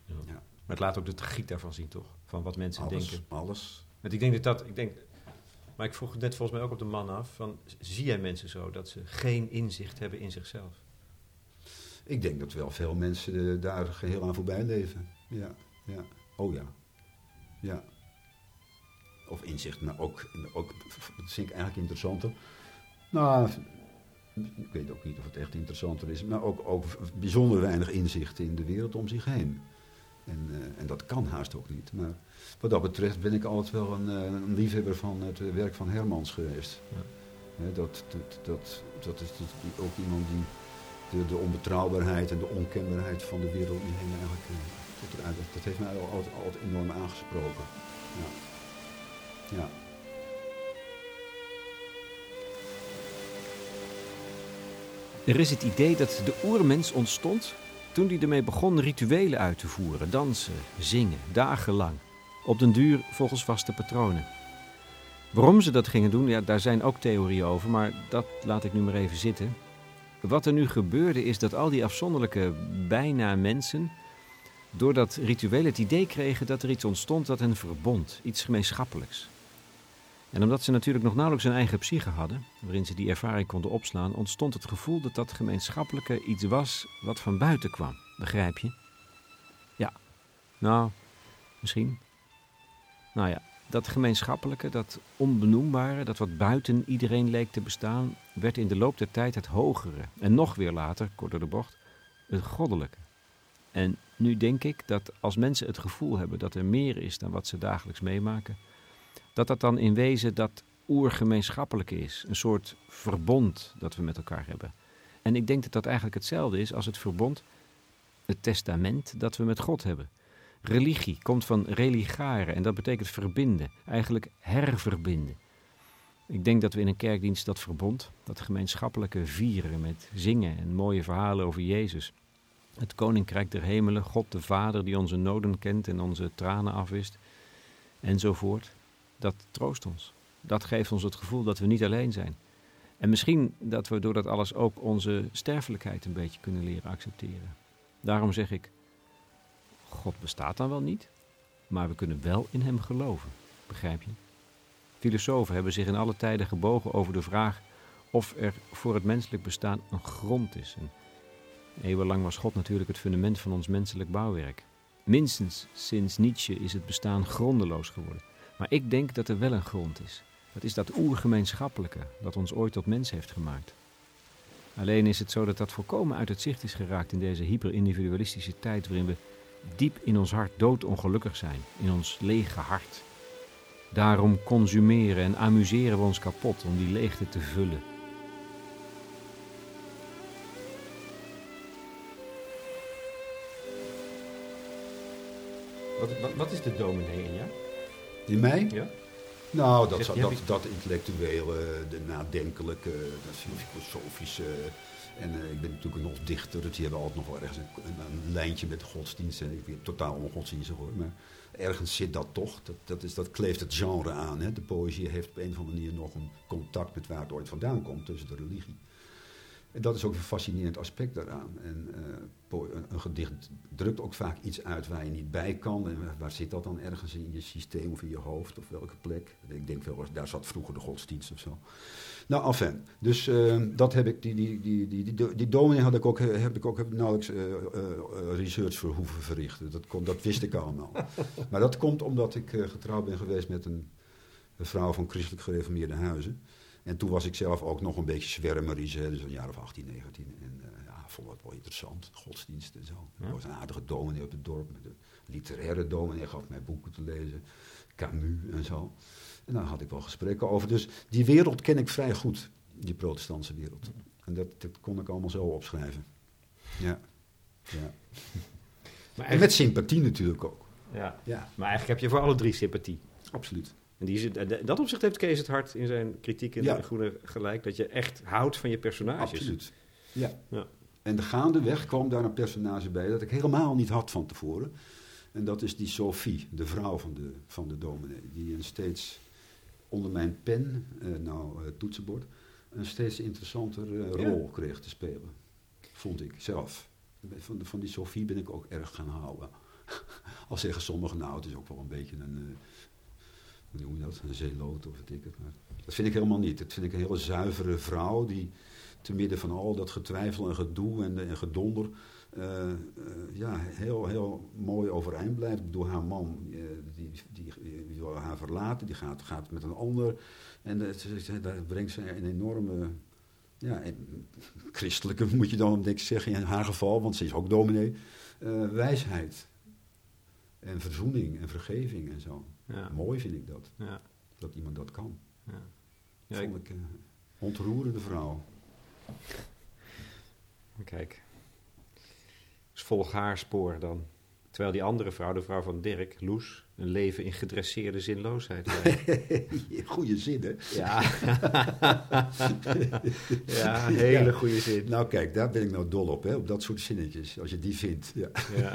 Speaker 1: Ja.
Speaker 2: Ja.
Speaker 1: Maar het laat ook de tragiek daarvan zien, toch? Van wat mensen
Speaker 2: Alles,
Speaker 1: denken.
Speaker 2: alles.
Speaker 1: Want ik denk dat dat... Ik denk, maar ik vroeg het net volgens mij ook op de man af. Van, zie jij mensen zo dat ze geen inzicht hebben in zichzelf?
Speaker 2: Ik denk dat wel veel mensen eh, daar geheel aan voorbij leven. Ja, ja. Oh ja. Ja. Of inzicht, maar ook, ook dat vind ik eigenlijk interessanter. Nou, ik weet ook niet of het echt interessanter is, maar ook, ook bijzonder weinig inzicht in de wereld om zich heen. En, eh, en dat kan haast ook niet. Maar wat dat betreft ben ik altijd wel een, eh, een liefhebber van het werk van Hermans geweest. Ja. dat, dat, dat, dat is ook iemand die de, de, onbetrouwbaarheid en de onkenbaarheid van de wereld heen eigenlijk. Dat, dat, heeft mij altijd, altijd enorm aangesproken. Ja. ja.
Speaker 1: Er is het idee dat de oermens ontstond toen hij ermee begon rituelen uit te voeren, dansen, zingen, dagenlang. Op den duur volgens vaste patronen. Waarom ze dat gingen doen, ja, daar zijn ook theorieën over, maar dat laat ik nu maar even zitten. Wat er nu gebeurde is dat al die afzonderlijke bijna mensen door dat ritueel het idee kregen dat er iets ontstond dat hen verbond, iets gemeenschappelijks. En omdat ze natuurlijk nog nauwelijks een eigen psyche hadden, waarin ze die ervaring konden opslaan, ontstond het gevoel dat dat gemeenschappelijke iets was wat van buiten kwam. Begrijp je? Ja. Nou, misschien. Nou ja, dat gemeenschappelijke, dat onbenoembare, dat wat buiten iedereen leek te bestaan, werd in de loop der tijd het hogere. En nog weer later, kort door de bocht, het goddelijke. En nu denk ik dat als mensen het gevoel hebben dat er meer is dan wat ze dagelijks meemaken, dat dat dan in wezen dat oergemeenschappelijke is. Een soort verbond dat we met elkaar hebben. En ik denk dat dat eigenlijk hetzelfde is als het verbond, het testament dat we met God hebben. Religie komt van religare en dat betekent verbinden, eigenlijk herverbinden. Ik denk dat we in een kerkdienst dat verbond, dat gemeenschappelijke vieren met zingen en mooie verhalen over Jezus. Het koninkrijk der hemelen, God de Vader die onze noden kent en onze tranen afwist, enzovoort dat troost ons. Dat geeft ons het gevoel dat we niet alleen zijn. En misschien dat we door dat alles ook onze sterfelijkheid een beetje kunnen leren accepteren. Daarom zeg ik, God bestaat dan wel niet, maar we kunnen wel in Hem geloven. Begrijp je? Filosofen hebben zich in alle tijden gebogen over de vraag of er voor het menselijk bestaan een grond is. Eeuwenlang was God natuurlijk het fundament van ons menselijk bouwwerk. Minstens sinds Nietzsche is het bestaan grondeloos geworden. Maar ik denk dat er wel een grond is. Dat is dat oergemeenschappelijke dat ons ooit tot mens heeft gemaakt. Alleen is het zo dat dat volkomen uit het zicht is geraakt in deze hyperindividualistische tijd waarin we diep in ons hart doodongelukkig zijn, in ons lege hart. Daarom consumeren en amuseren we ons kapot om die leegte te vullen. Wat, wat, wat is de dominee in jou?
Speaker 2: In mij?
Speaker 1: Ja.
Speaker 2: Nou, dat, dat, dat, dat intellectuele, de nadenkelijke, dat filosofische. En uh, ik ben natuurlijk nog dichter, dus die hebben altijd nog wel ergens een, een, lijntje met de godsdienst. En ik ben totaal ongodsdienstig hoor, maar ergens zit dat toch. Dat, dat, is, dat kleeft het genre aan. Hè. De poëzie heeft op een of andere manier nog een contact met waar het ooit vandaan komt, tussen de religie. En dat is ook een fascinerend aspect daaraan. En uh, een gedicht drukt ook vaak iets uit waar je niet bij kan. En waar zit dat dan ergens in je systeem of in je hoofd of welke plek? Ik denk wel, daar zat vroeger de godsdienst of zo. Nou, enfin. Dus uh, dat heb ik, die, die, die, die, die, die dominee had ik ook, heb ik ook nauwelijks uh, research voor hoeven verrichten. Dat, kon, dat wist ik allemaal. <laughs> maar dat komt omdat ik getrouwd ben geweest met een, een vrouw van christelijk gereformeerde huizen. En toen was ik zelf ook nog een beetje zwermerisch, dus een jaar of 18, 19. En uh, ja, vond het wel interessant, godsdienst en zo. Ja. Ik was een aardige dominee op het dorp, met een literaire dominee, gaf mij boeken te lezen, Camus en zo. En daar had ik wel gesprekken over. Dus die wereld ken ik vrij goed, die protestantse wereld. En dat, dat kon ik allemaal zo opschrijven. Ja. ja. <laughs> Maar en met sympathie natuurlijk ook.
Speaker 1: Ja. ja. Maar eigenlijk heb je voor alle drie sympathie.
Speaker 2: Absoluut.
Speaker 1: En die, dat opzicht heeft Kees het hart in zijn kritiek in de Groene gelijk. Dat je echt houdt van je personages.
Speaker 2: Absoluut. Ja. ja. En de gaandeweg kwam daar een personage bij dat ik helemaal niet had van tevoren. En dat is die Sophie, de vrouw van de, van de dominee. Die een steeds onder mijn pen, eh, nou uh, toetsenbord, een steeds interessanter uh, rol kreeg te spelen. Vond ik zelf. Van, van die Sophie ben ik ook erg gaan houden. <laughs> Al zeggen sommigen, nou het is ook wel een beetje een hoe noem je dat, een zeeloot of weet ik het. Maar dat vind ik helemaal niet. Dat vind ik een hele zuivere vrouw die te midden van al dat getwijfel en gedoe en, en gedonder uh, uh, ja, heel, heel mooi overeind blijft. Door haar man, uh, die, die, die, wil haar verlaten, die gaat, gaat met een ander. En daar brengt ze een enorme ja, christelijke moet je dan denk ik zeggen in haar geval, want ze is ook dominee, eh, wijsheid. En verzoening en vergeving en zo.
Speaker 1: Ja.
Speaker 2: Mooi vind ik dat,
Speaker 1: Ja.
Speaker 2: dat iemand dat kan.
Speaker 1: Ja. Ja,
Speaker 2: vond ik een ontroerende vrouw.
Speaker 1: Kijk. Dus volg haar spoor dan. Terwijl die andere vrouw, de vrouw van Dirk, Loes, een leven in gedresseerde zinloosheid <laughs> leidt.
Speaker 2: Goeie zin, hè?
Speaker 1: Ja. <laughs> ja, hele
Speaker 2: Ja.
Speaker 1: goede zin.
Speaker 2: Nou kijk, daar ben ik nou dol op, hè? op dat soort zinnetjes, als je die vindt. Ja,
Speaker 1: Ja.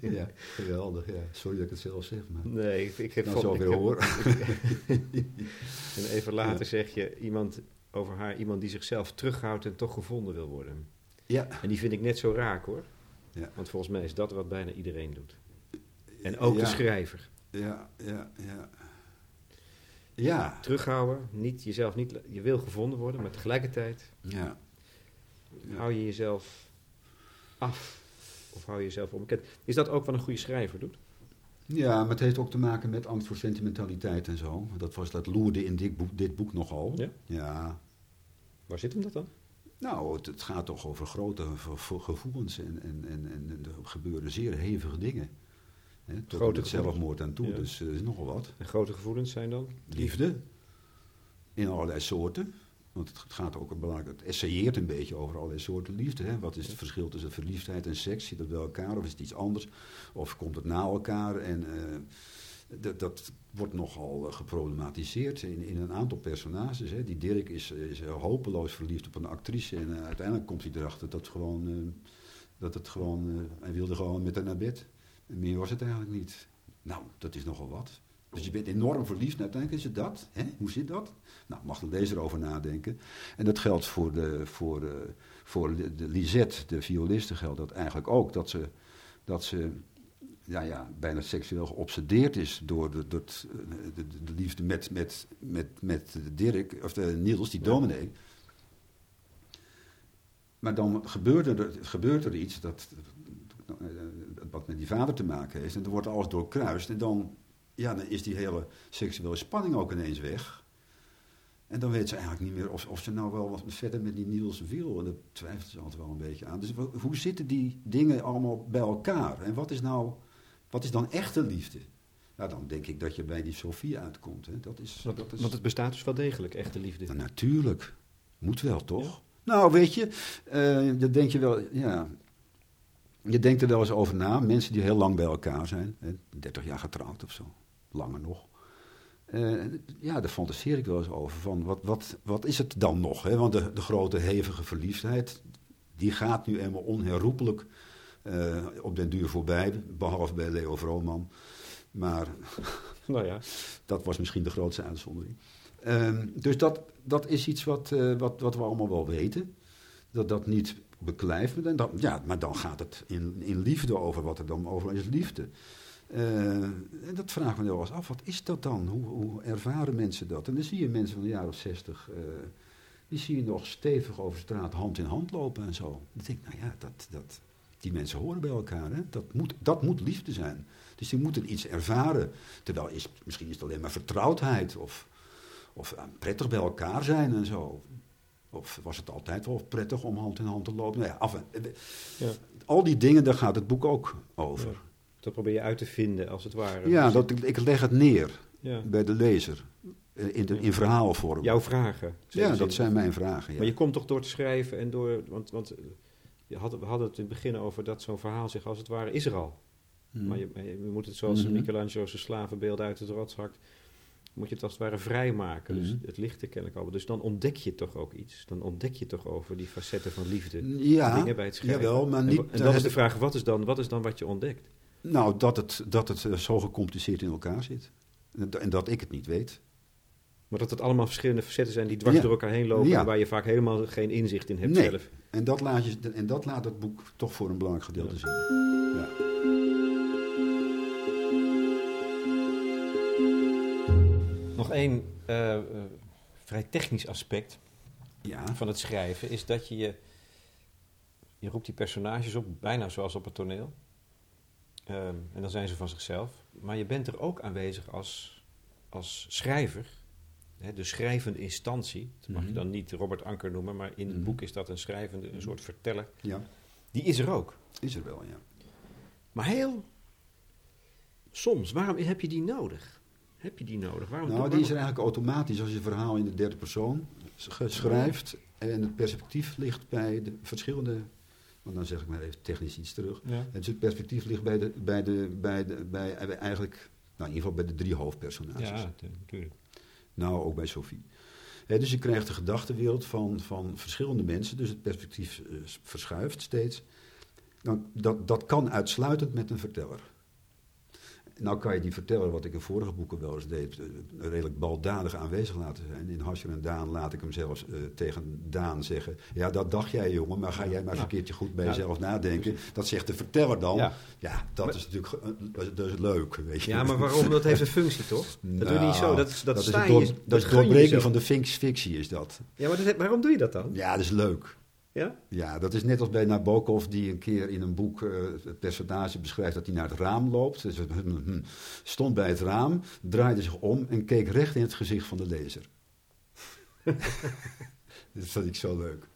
Speaker 1: <laughs>
Speaker 2: ja geweldig. Ja. Sorry dat ik het zelf zeg, maar
Speaker 1: Nee, ik, ik heb
Speaker 2: nou zo weer hoor.
Speaker 1: En even later zeg je iemand over haar, iemand die zichzelf terughoudt en toch gevonden wil worden.
Speaker 2: Ja,
Speaker 1: En die vind ik net zo raak hoor.
Speaker 2: Ja.
Speaker 1: Want volgens mij is dat wat bijna iedereen doet. En ook de schrijver.
Speaker 2: ja, ja, ja. Ja,
Speaker 1: Terughouden, niet, jezelf niet, je wil gevonden worden, maar tegelijkertijd
Speaker 2: ja. Ja.
Speaker 1: hou je jezelf af. Of hou je jezelf onbekend. Is dat ook wat een goede schrijver doet?
Speaker 2: Ja, maar het heeft ook te maken met angst voor sentimentaliteit en zo. Dat, was, dat loerde in dit boek, dit boek nogal.
Speaker 1: Ja?
Speaker 2: ja.
Speaker 1: Waar zit hem dat dan?
Speaker 2: Nou, het, het gaat toch over grote ge- ge- gevoelens en, en, en, en er gebeuren zeer hevige dingen. Hè, tot
Speaker 1: Grote gevoelens.
Speaker 2: zelfmoord aan toe,
Speaker 1: Ja.
Speaker 2: dus er is nogal wat.
Speaker 1: En grote gevoelens zijn dan?
Speaker 2: Liefde, in allerlei soorten. Want het gaat ook belangrijk, het essayeert een beetje over allerlei soorten liefde. Hè? Wat is het verschil tussen verliefdheid en seks? Zit dat bij elkaar of is het iets anders? Of komt het na elkaar? En eh, dat, dat wordt nogal eh, geproblematiseerd in, in een aantal personages. Hè? Die Dirk is, is eh, hopeloos verliefd op een actrice. En eh, uiteindelijk komt hij erachter dat, gewoon, dat het gewoon, hij wilde gewoon met haar naar bed. En meer was het eigenlijk niet. Nou, dat is nogal wat. Dus je bent enorm verliefd, en uiteindelijk is het dat. Hè? Hoe zit dat? Nou, mag de lezer over nadenken. En dat geldt voor de, voor de, voor de, de Lisette, de violiste, geldt dat eigenlijk ook. Dat ze, dat ze ja, ja, bijna seksueel geobsedeerd is door de, door het, eh, de, de, de liefde met, met, met, met Dirk, of de Niels, die dominee. Maar dan gebeurt er, gebeurt er iets dat, eh, wat met die vader te maken heeft. En dan wordt alles doorkruist. En dan, ja, dan is die hele seksuele spanning ook ineens weg. En dan weet ze eigenlijk niet meer of, of ze nou wel wat verder met die Niels wil. En daar twijfelt ze altijd wel een beetje aan. Dus hoe zitten die dingen allemaal bij elkaar? En wat is nou, wat is dan echte liefde? Nou, dan denk ik dat je bij die Sofie uitkomt. Hè. Dat is,
Speaker 1: Want,
Speaker 2: dat is,
Speaker 1: want het bestaat dus wel degelijk, echte liefde.
Speaker 2: nou, natuurlijk. Moet wel, toch?
Speaker 1: Ja.
Speaker 2: Nou, weet je, eh dat denk je wel, ja. Je denkt er wel eens over na. Mensen die heel lang bij elkaar zijn, hè, 30 jaar getrouwd of zo, langer nog. Eh, ja, daar fantaseer ik wel eens over. Van wat, wat, wat is het dan nog? Hè? Want de, de grote hevige verliefdheid, die gaat nu eenmaal onherroepelijk op den duur voorbij. Behalve bij Leo Vrooman. Maar <laughs>
Speaker 1: Nou ja,
Speaker 2: dat was misschien de grootste uitzondering. Ehm, dus dat, dat is iets wat, eh, wat, wat we allemaal wel weten. Dat dat niet beklijft. En dan, ja, maar dan gaat het in, in liefde over wat er dan over is liefde. Eh, en dat vraagt me wel eens af. Wat is dat dan? Hoe, hoe ervaren mensen dat? En dan zie je mensen van de jaren 60... eh, die zie je nog stevig over straat hand in hand lopen en zo. Dan denk ik, nou ja, dat, dat, die mensen horen bij elkaar. Hè? Dat, moet, dat moet liefde zijn. Dus die moeten iets ervaren. Terwijl is, misschien is het alleen maar vertrouwdheid of, of eh, prettig bij elkaar zijn en zo. Of was het altijd wel prettig om hand in hand te lopen? Nou ja, af, en-
Speaker 1: ja.
Speaker 2: al die dingen, daar gaat het boek ook over.
Speaker 1: Ja. dat probeer je uit te vinden, als het ware.
Speaker 2: Ja, dat, ik, ik leg het neer bij de lezer. eh, In, de, in verhaalvorm.
Speaker 1: Jouw vragen.
Speaker 2: ja, dat zijn mijn vragen. Ja.
Speaker 1: Maar je komt toch door te schrijven en door... Want, want eh, je had, we hadden het in het begin over dat zo'n verhaal zich als het ware is er al.
Speaker 2: Hmm.
Speaker 1: Maar je, moet het zoals. Michelangelo zijn slavenbeeld uit het rots hakt... moet je het als het ware vrijmaken. Dus
Speaker 2: Mhm.
Speaker 1: het ligt er kennelijk al. Dus dan ontdek je toch ook iets. Dan ontdek je toch over die facetten van liefde.
Speaker 2: ja,
Speaker 1: dingen bij het schrijven.
Speaker 2: jawel, maar
Speaker 1: En
Speaker 2: niet...
Speaker 1: En, dan is de vraag, wat is, dan, wat is dan wat je ontdekt?
Speaker 2: Nou, dat het, dat het eh, zo gecompliceerd in elkaar zit. En dat ik het niet weet.
Speaker 1: Maar dat het allemaal verschillende facetten zijn die dwars
Speaker 2: Ja.
Speaker 1: door elkaar heen lopen...
Speaker 2: Ja.
Speaker 1: en waar je vaak helemaal geen inzicht in hebt
Speaker 2: Nee.
Speaker 1: zelf.
Speaker 2: En dat, laat je, en dat laat het boek toch voor een belangrijk gedeelte zien. Ja.
Speaker 1: Nog één eh, eh, vrij technisch aspect
Speaker 2: Ja.
Speaker 1: van het schrijven is dat je je. Je roept die personages op, bijna zoals op het toneel. Ehm, en dan zijn ze van zichzelf. Maar je bent er ook aanwezig als, als schrijver. Hè, de schrijvende instantie, dat mag je
Speaker 2: Mhm.
Speaker 1: dan niet Robert Anker noemen, maar in het
Speaker 2: Mhm.
Speaker 1: boek is dat een schrijvende, een soort verteller.
Speaker 2: Ja,
Speaker 1: Die is er ook.
Speaker 2: is er wel, ja.
Speaker 1: Maar heel soms, waarom heb je die nodig? Heb je die nodig? Waarom,
Speaker 2: Nou, die is er eigenlijk automatisch als je verhaal in de derde persoon sch- schrijft en het perspectief ligt bij de verschillende, want dan zeg ik maar even technisch iets terug.
Speaker 1: Ja.
Speaker 2: Het perspectief ligt bij, de, bij, de, bij, de, bij eigenlijk, nou in ieder geval bij de drie hoofdpersonages.
Speaker 1: Ja, tu- natuurlijk.
Speaker 2: Nou, ook bij Sophie. Dus je krijgt de gedachtenwereld van, van verschillende mensen, dus het perspectief eh, verschuift steeds. Nou, dat, dat kan uitsluitend met een verteller. Nou kan je die verteller, wat ik in vorige boeken wel eens deed, eh, redelijk baldadig aanwezig laten zijn. In Hasjer en Daan laat ik hem zelfs eh, tegen Daan zeggen... ja, dat dacht jij jongen, maar ga jij maar eens een keertje goed bij jezelf nadenken. Dat zegt de verteller dan.
Speaker 1: Ja.
Speaker 2: Ja, dat
Speaker 1: Maar-
Speaker 2: is natuurlijk eh, dat is, dat leuk, weet je.
Speaker 1: Ja, maar waarom? Dat heeft een functie, toch? Dat doe je niet zo.
Speaker 2: Nou,
Speaker 1: Dat, is- dat,
Speaker 2: is het
Speaker 1: je-
Speaker 2: door-
Speaker 1: dat
Speaker 2: dat is doorbreking
Speaker 1: jezelf.
Speaker 2: van de fictie, is dat.
Speaker 1: Ja, maar dat, waarom doe je dat dan?
Speaker 2: Ja, dat is leuk.
Speaker 1: Ja?
Speaker 2: Ja, dat is net als bij Nabokov, die een keer in een boek eh, het personage beschrijft dat hij naar het raam loopt. Dus, stond bij het raam, draaide zich om en keek recht in het gezicht van de lezer. <laughs> dat vond ik zo leuk.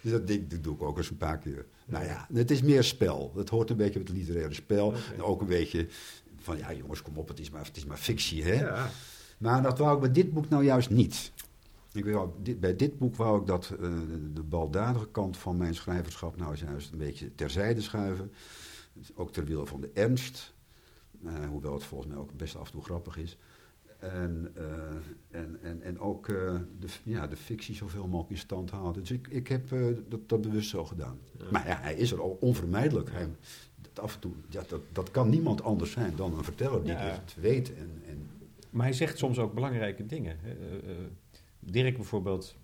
Speaker 2: Dus dat, ding- dat doe ik ook eens een paar keer. Nou ja, het is meer spel. Het hoort een beetje met het literaire spel. En ook een beetje van, ja jongens, kom op, het is maar, het is maar fictie, hè?
Speaker 1: Ja.
Speaker 2: Maar dat wou ik bij dit boek nou juist niet. Ik wou, dit, bij dit boek wou ik dat eh, de, baldadige kant van mijn schrijverschap nou juist een beetje terzijde schuiven. Ook ter wille van de ernst. Eh, hoewel het volgens mij ook best af en toe grappig is. En, eh, en, en, en ook de, ja, de fictie zoveel mogelijk in stand houden. Dus ik, ik heb dat, dat bewust zo gedaan.
Speaker 1: Ja.
Speaker 2: Maar ja, hij is er al onvermijdelijk. Hij, dat af en toe, ja, dat, dat kan niemand anders zijn dan een verteller die
Speaker 1: Ja.
Speaker 2: het weet. En, en,
Speaker 1: Maar hij zegt soms ook belangrijke dingen. hè. Eh, eh, Dirk bijvoorbeeld,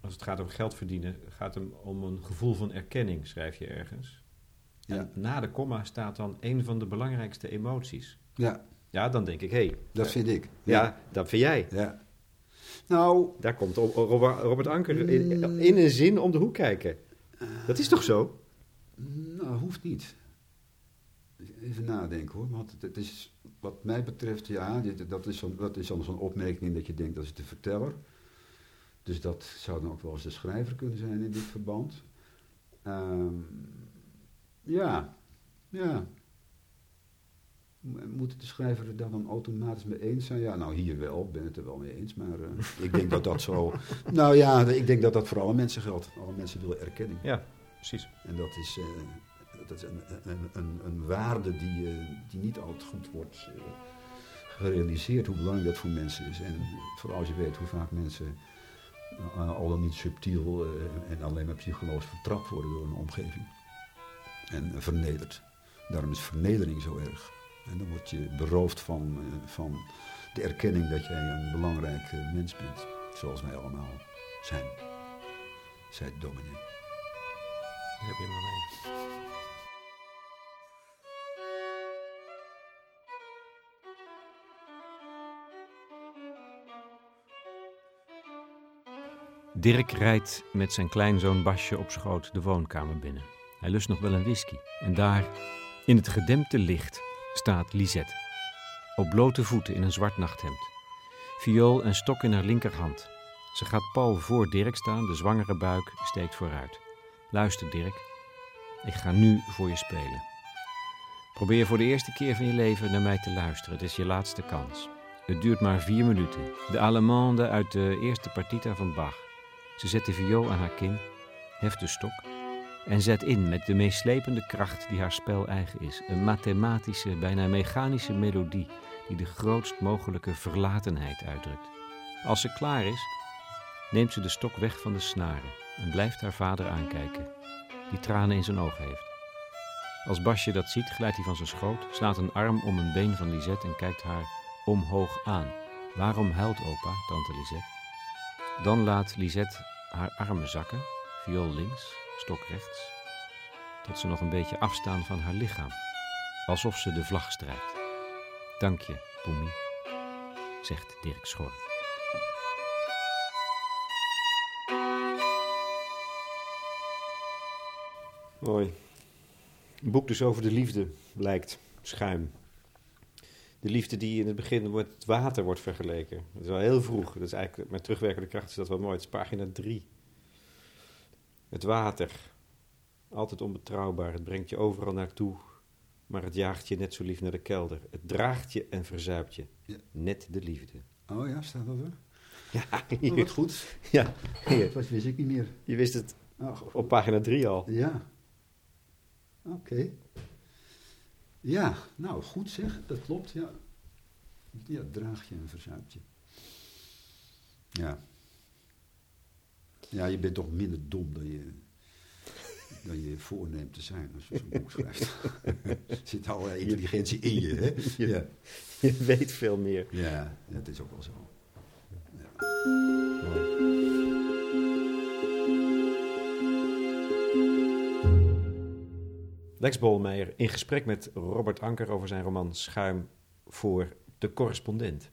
Speaker 1: als het gaat om geld verdienen, gaat hem om een gevoel van erkenning, schrijf je ergens.
Speaker 2: ja,
Speaker 1: na de komma staat dan een van de belangrijkste emoties.
Speaker 2: ja,
Speaker 1: Ja, dan denk ik, hé, hey,
Speaker 2: dat vind ik.
Speaker 1: ja, dat vind jij.
Speaker 2: Ja. Nou,
Speaker 1: Daar komt Ro- Ro- Robert Anker in,
Speaker 2: Mm.
Speaker 1: in een zin om de hoek kijken. Dat is toch zo?
Speaker 2: nou, hoeft niet. Even nadenken hoor. Want het, is, wat mij betreft, ja, dit, dat is, zo'n, dat is dan zo'n opmerking dat je denkt dat is de verteller. Dus dat zou dan ook wel eens de schrijver kunnen zijn in dit verband. Ehm, ja, ja. Mo- Moet de schrijver er dan, dan automatisch mee eens zijn? Ja, nou hier wel, ik ben het er wel mee eens. Maar eh, <laughs> ik denk dat dat zo. Nou ja, ik denk dat dat voor alle mensen geldt. Alle mensen willen erkenning.
Speaker 1: Ja, precies.
Speaker 2: En dat is, eh, dat is een, een, een, een waarde die, eh, die niet altijd goed wordt eh, gerealiseerd, hoe belangrijk dat voor mensen is. En vooral als je weet hoe vaak mensen eh, al dan niet subtiel en alleen maar psychologisch vertrapt worden door een omgeving. En vernederd. Daarom is vernedering zo erg. En dan word je beroofd van, van de erkenning dat jij een belangrijk mens bent. Zoals wij allemaal zijn. Zei dominee.
Speaker 1: Heb je. Dirk rijdt met zijn kleinzoon Basje op schoot de woonkamer binnen. Hij lust nog wel een whisky. En daar, in het gedempte licht, staat Lisette. Op blote voeten in een zwart nachthemd. Viool en stok in haar linkerhand. Ze gaat pal voor Dirk staan, de zwangere buik steekt vooruit. Luister, Dirk. Ik ga nu voor je spelen. Probeer voor de eerste keer van je leven naar mij te luisteren. Het is je laatste kans. Het duurt maar vier minuten. De Allemande uit de eerste partita van Bach. Ze zet de viool aan haar kin, heft de stok en zet in met de meeslepende kracht die haar spel eigen is. Een mathematische, bijna mechanische melodie die de grootst mogelijke verlatenheid uitdrukt. Als ze klaar is, neemt ze de stok weg van de snaren en blijft haar vader aankijken, die tranen in zijn ogen heeft. Als Basje dat ziet, glijdt hij van zijn schoot, slaat een arm om een been van Lisette en kijkt haar omhoog aan. Waarom huilt opa, tante Lisette? Dan laat Lisette haar armen zakken, viool links, stok rechts, tot ze nog een beetje afstaan van haar lichaam, alsof ze de vlag strijkt. Dank je, Poemie, zegt Dirk Schor. Mooi. Een boek dus over de liefde, blijkt. Schuim. De liefde die in het begin met het water wordt vergeleken. Dat is wel heel vroeg. Dat is eigenlijk, met terugwerkende kracht is dat wel mooi. Het is pagina 3. Het water. Altijd onbetrouwbaar. Het brengt je overal naartoe. Maar het jaagt je net zo lief naar de kelder. Het draagt je en verzuipt je.
Speaker 2: Ja.
Speaker 1: Net de liefde.
Speaker 2: Oh ja, staat dat er?
Speaker 1: Ja,
Speaker 2: Oh,
Speaker 1: hier.
Speaker 2: wat <laughs> goed.
Speaker 1: ja hier.
Speaker 2: Dat wist ik niet meer.
Speaker 1: Je wist het
Speaker 2: Oh,
Speaker 1: op pagina 3 al.
Speaker 2: Ja. Oké. Ja, nou goed zeg, dat klopt, ja. Ja, draag je en verzuipt je. Ja. Ja, je bent toch minder dom dan je, dan je voorneemt te zijn als je zo'n boek schrijft. er <laughs> zit allerlei intelligentie in je, hè? <laughs> Ja,
Speaker 1: Je weet veel meer.
Speaker 2: ja dat is ook wel zo.
Speaker 1: Lex Bolmeijer in gesprek met Robert Anker over zijn roman Schuim voor de correspondent.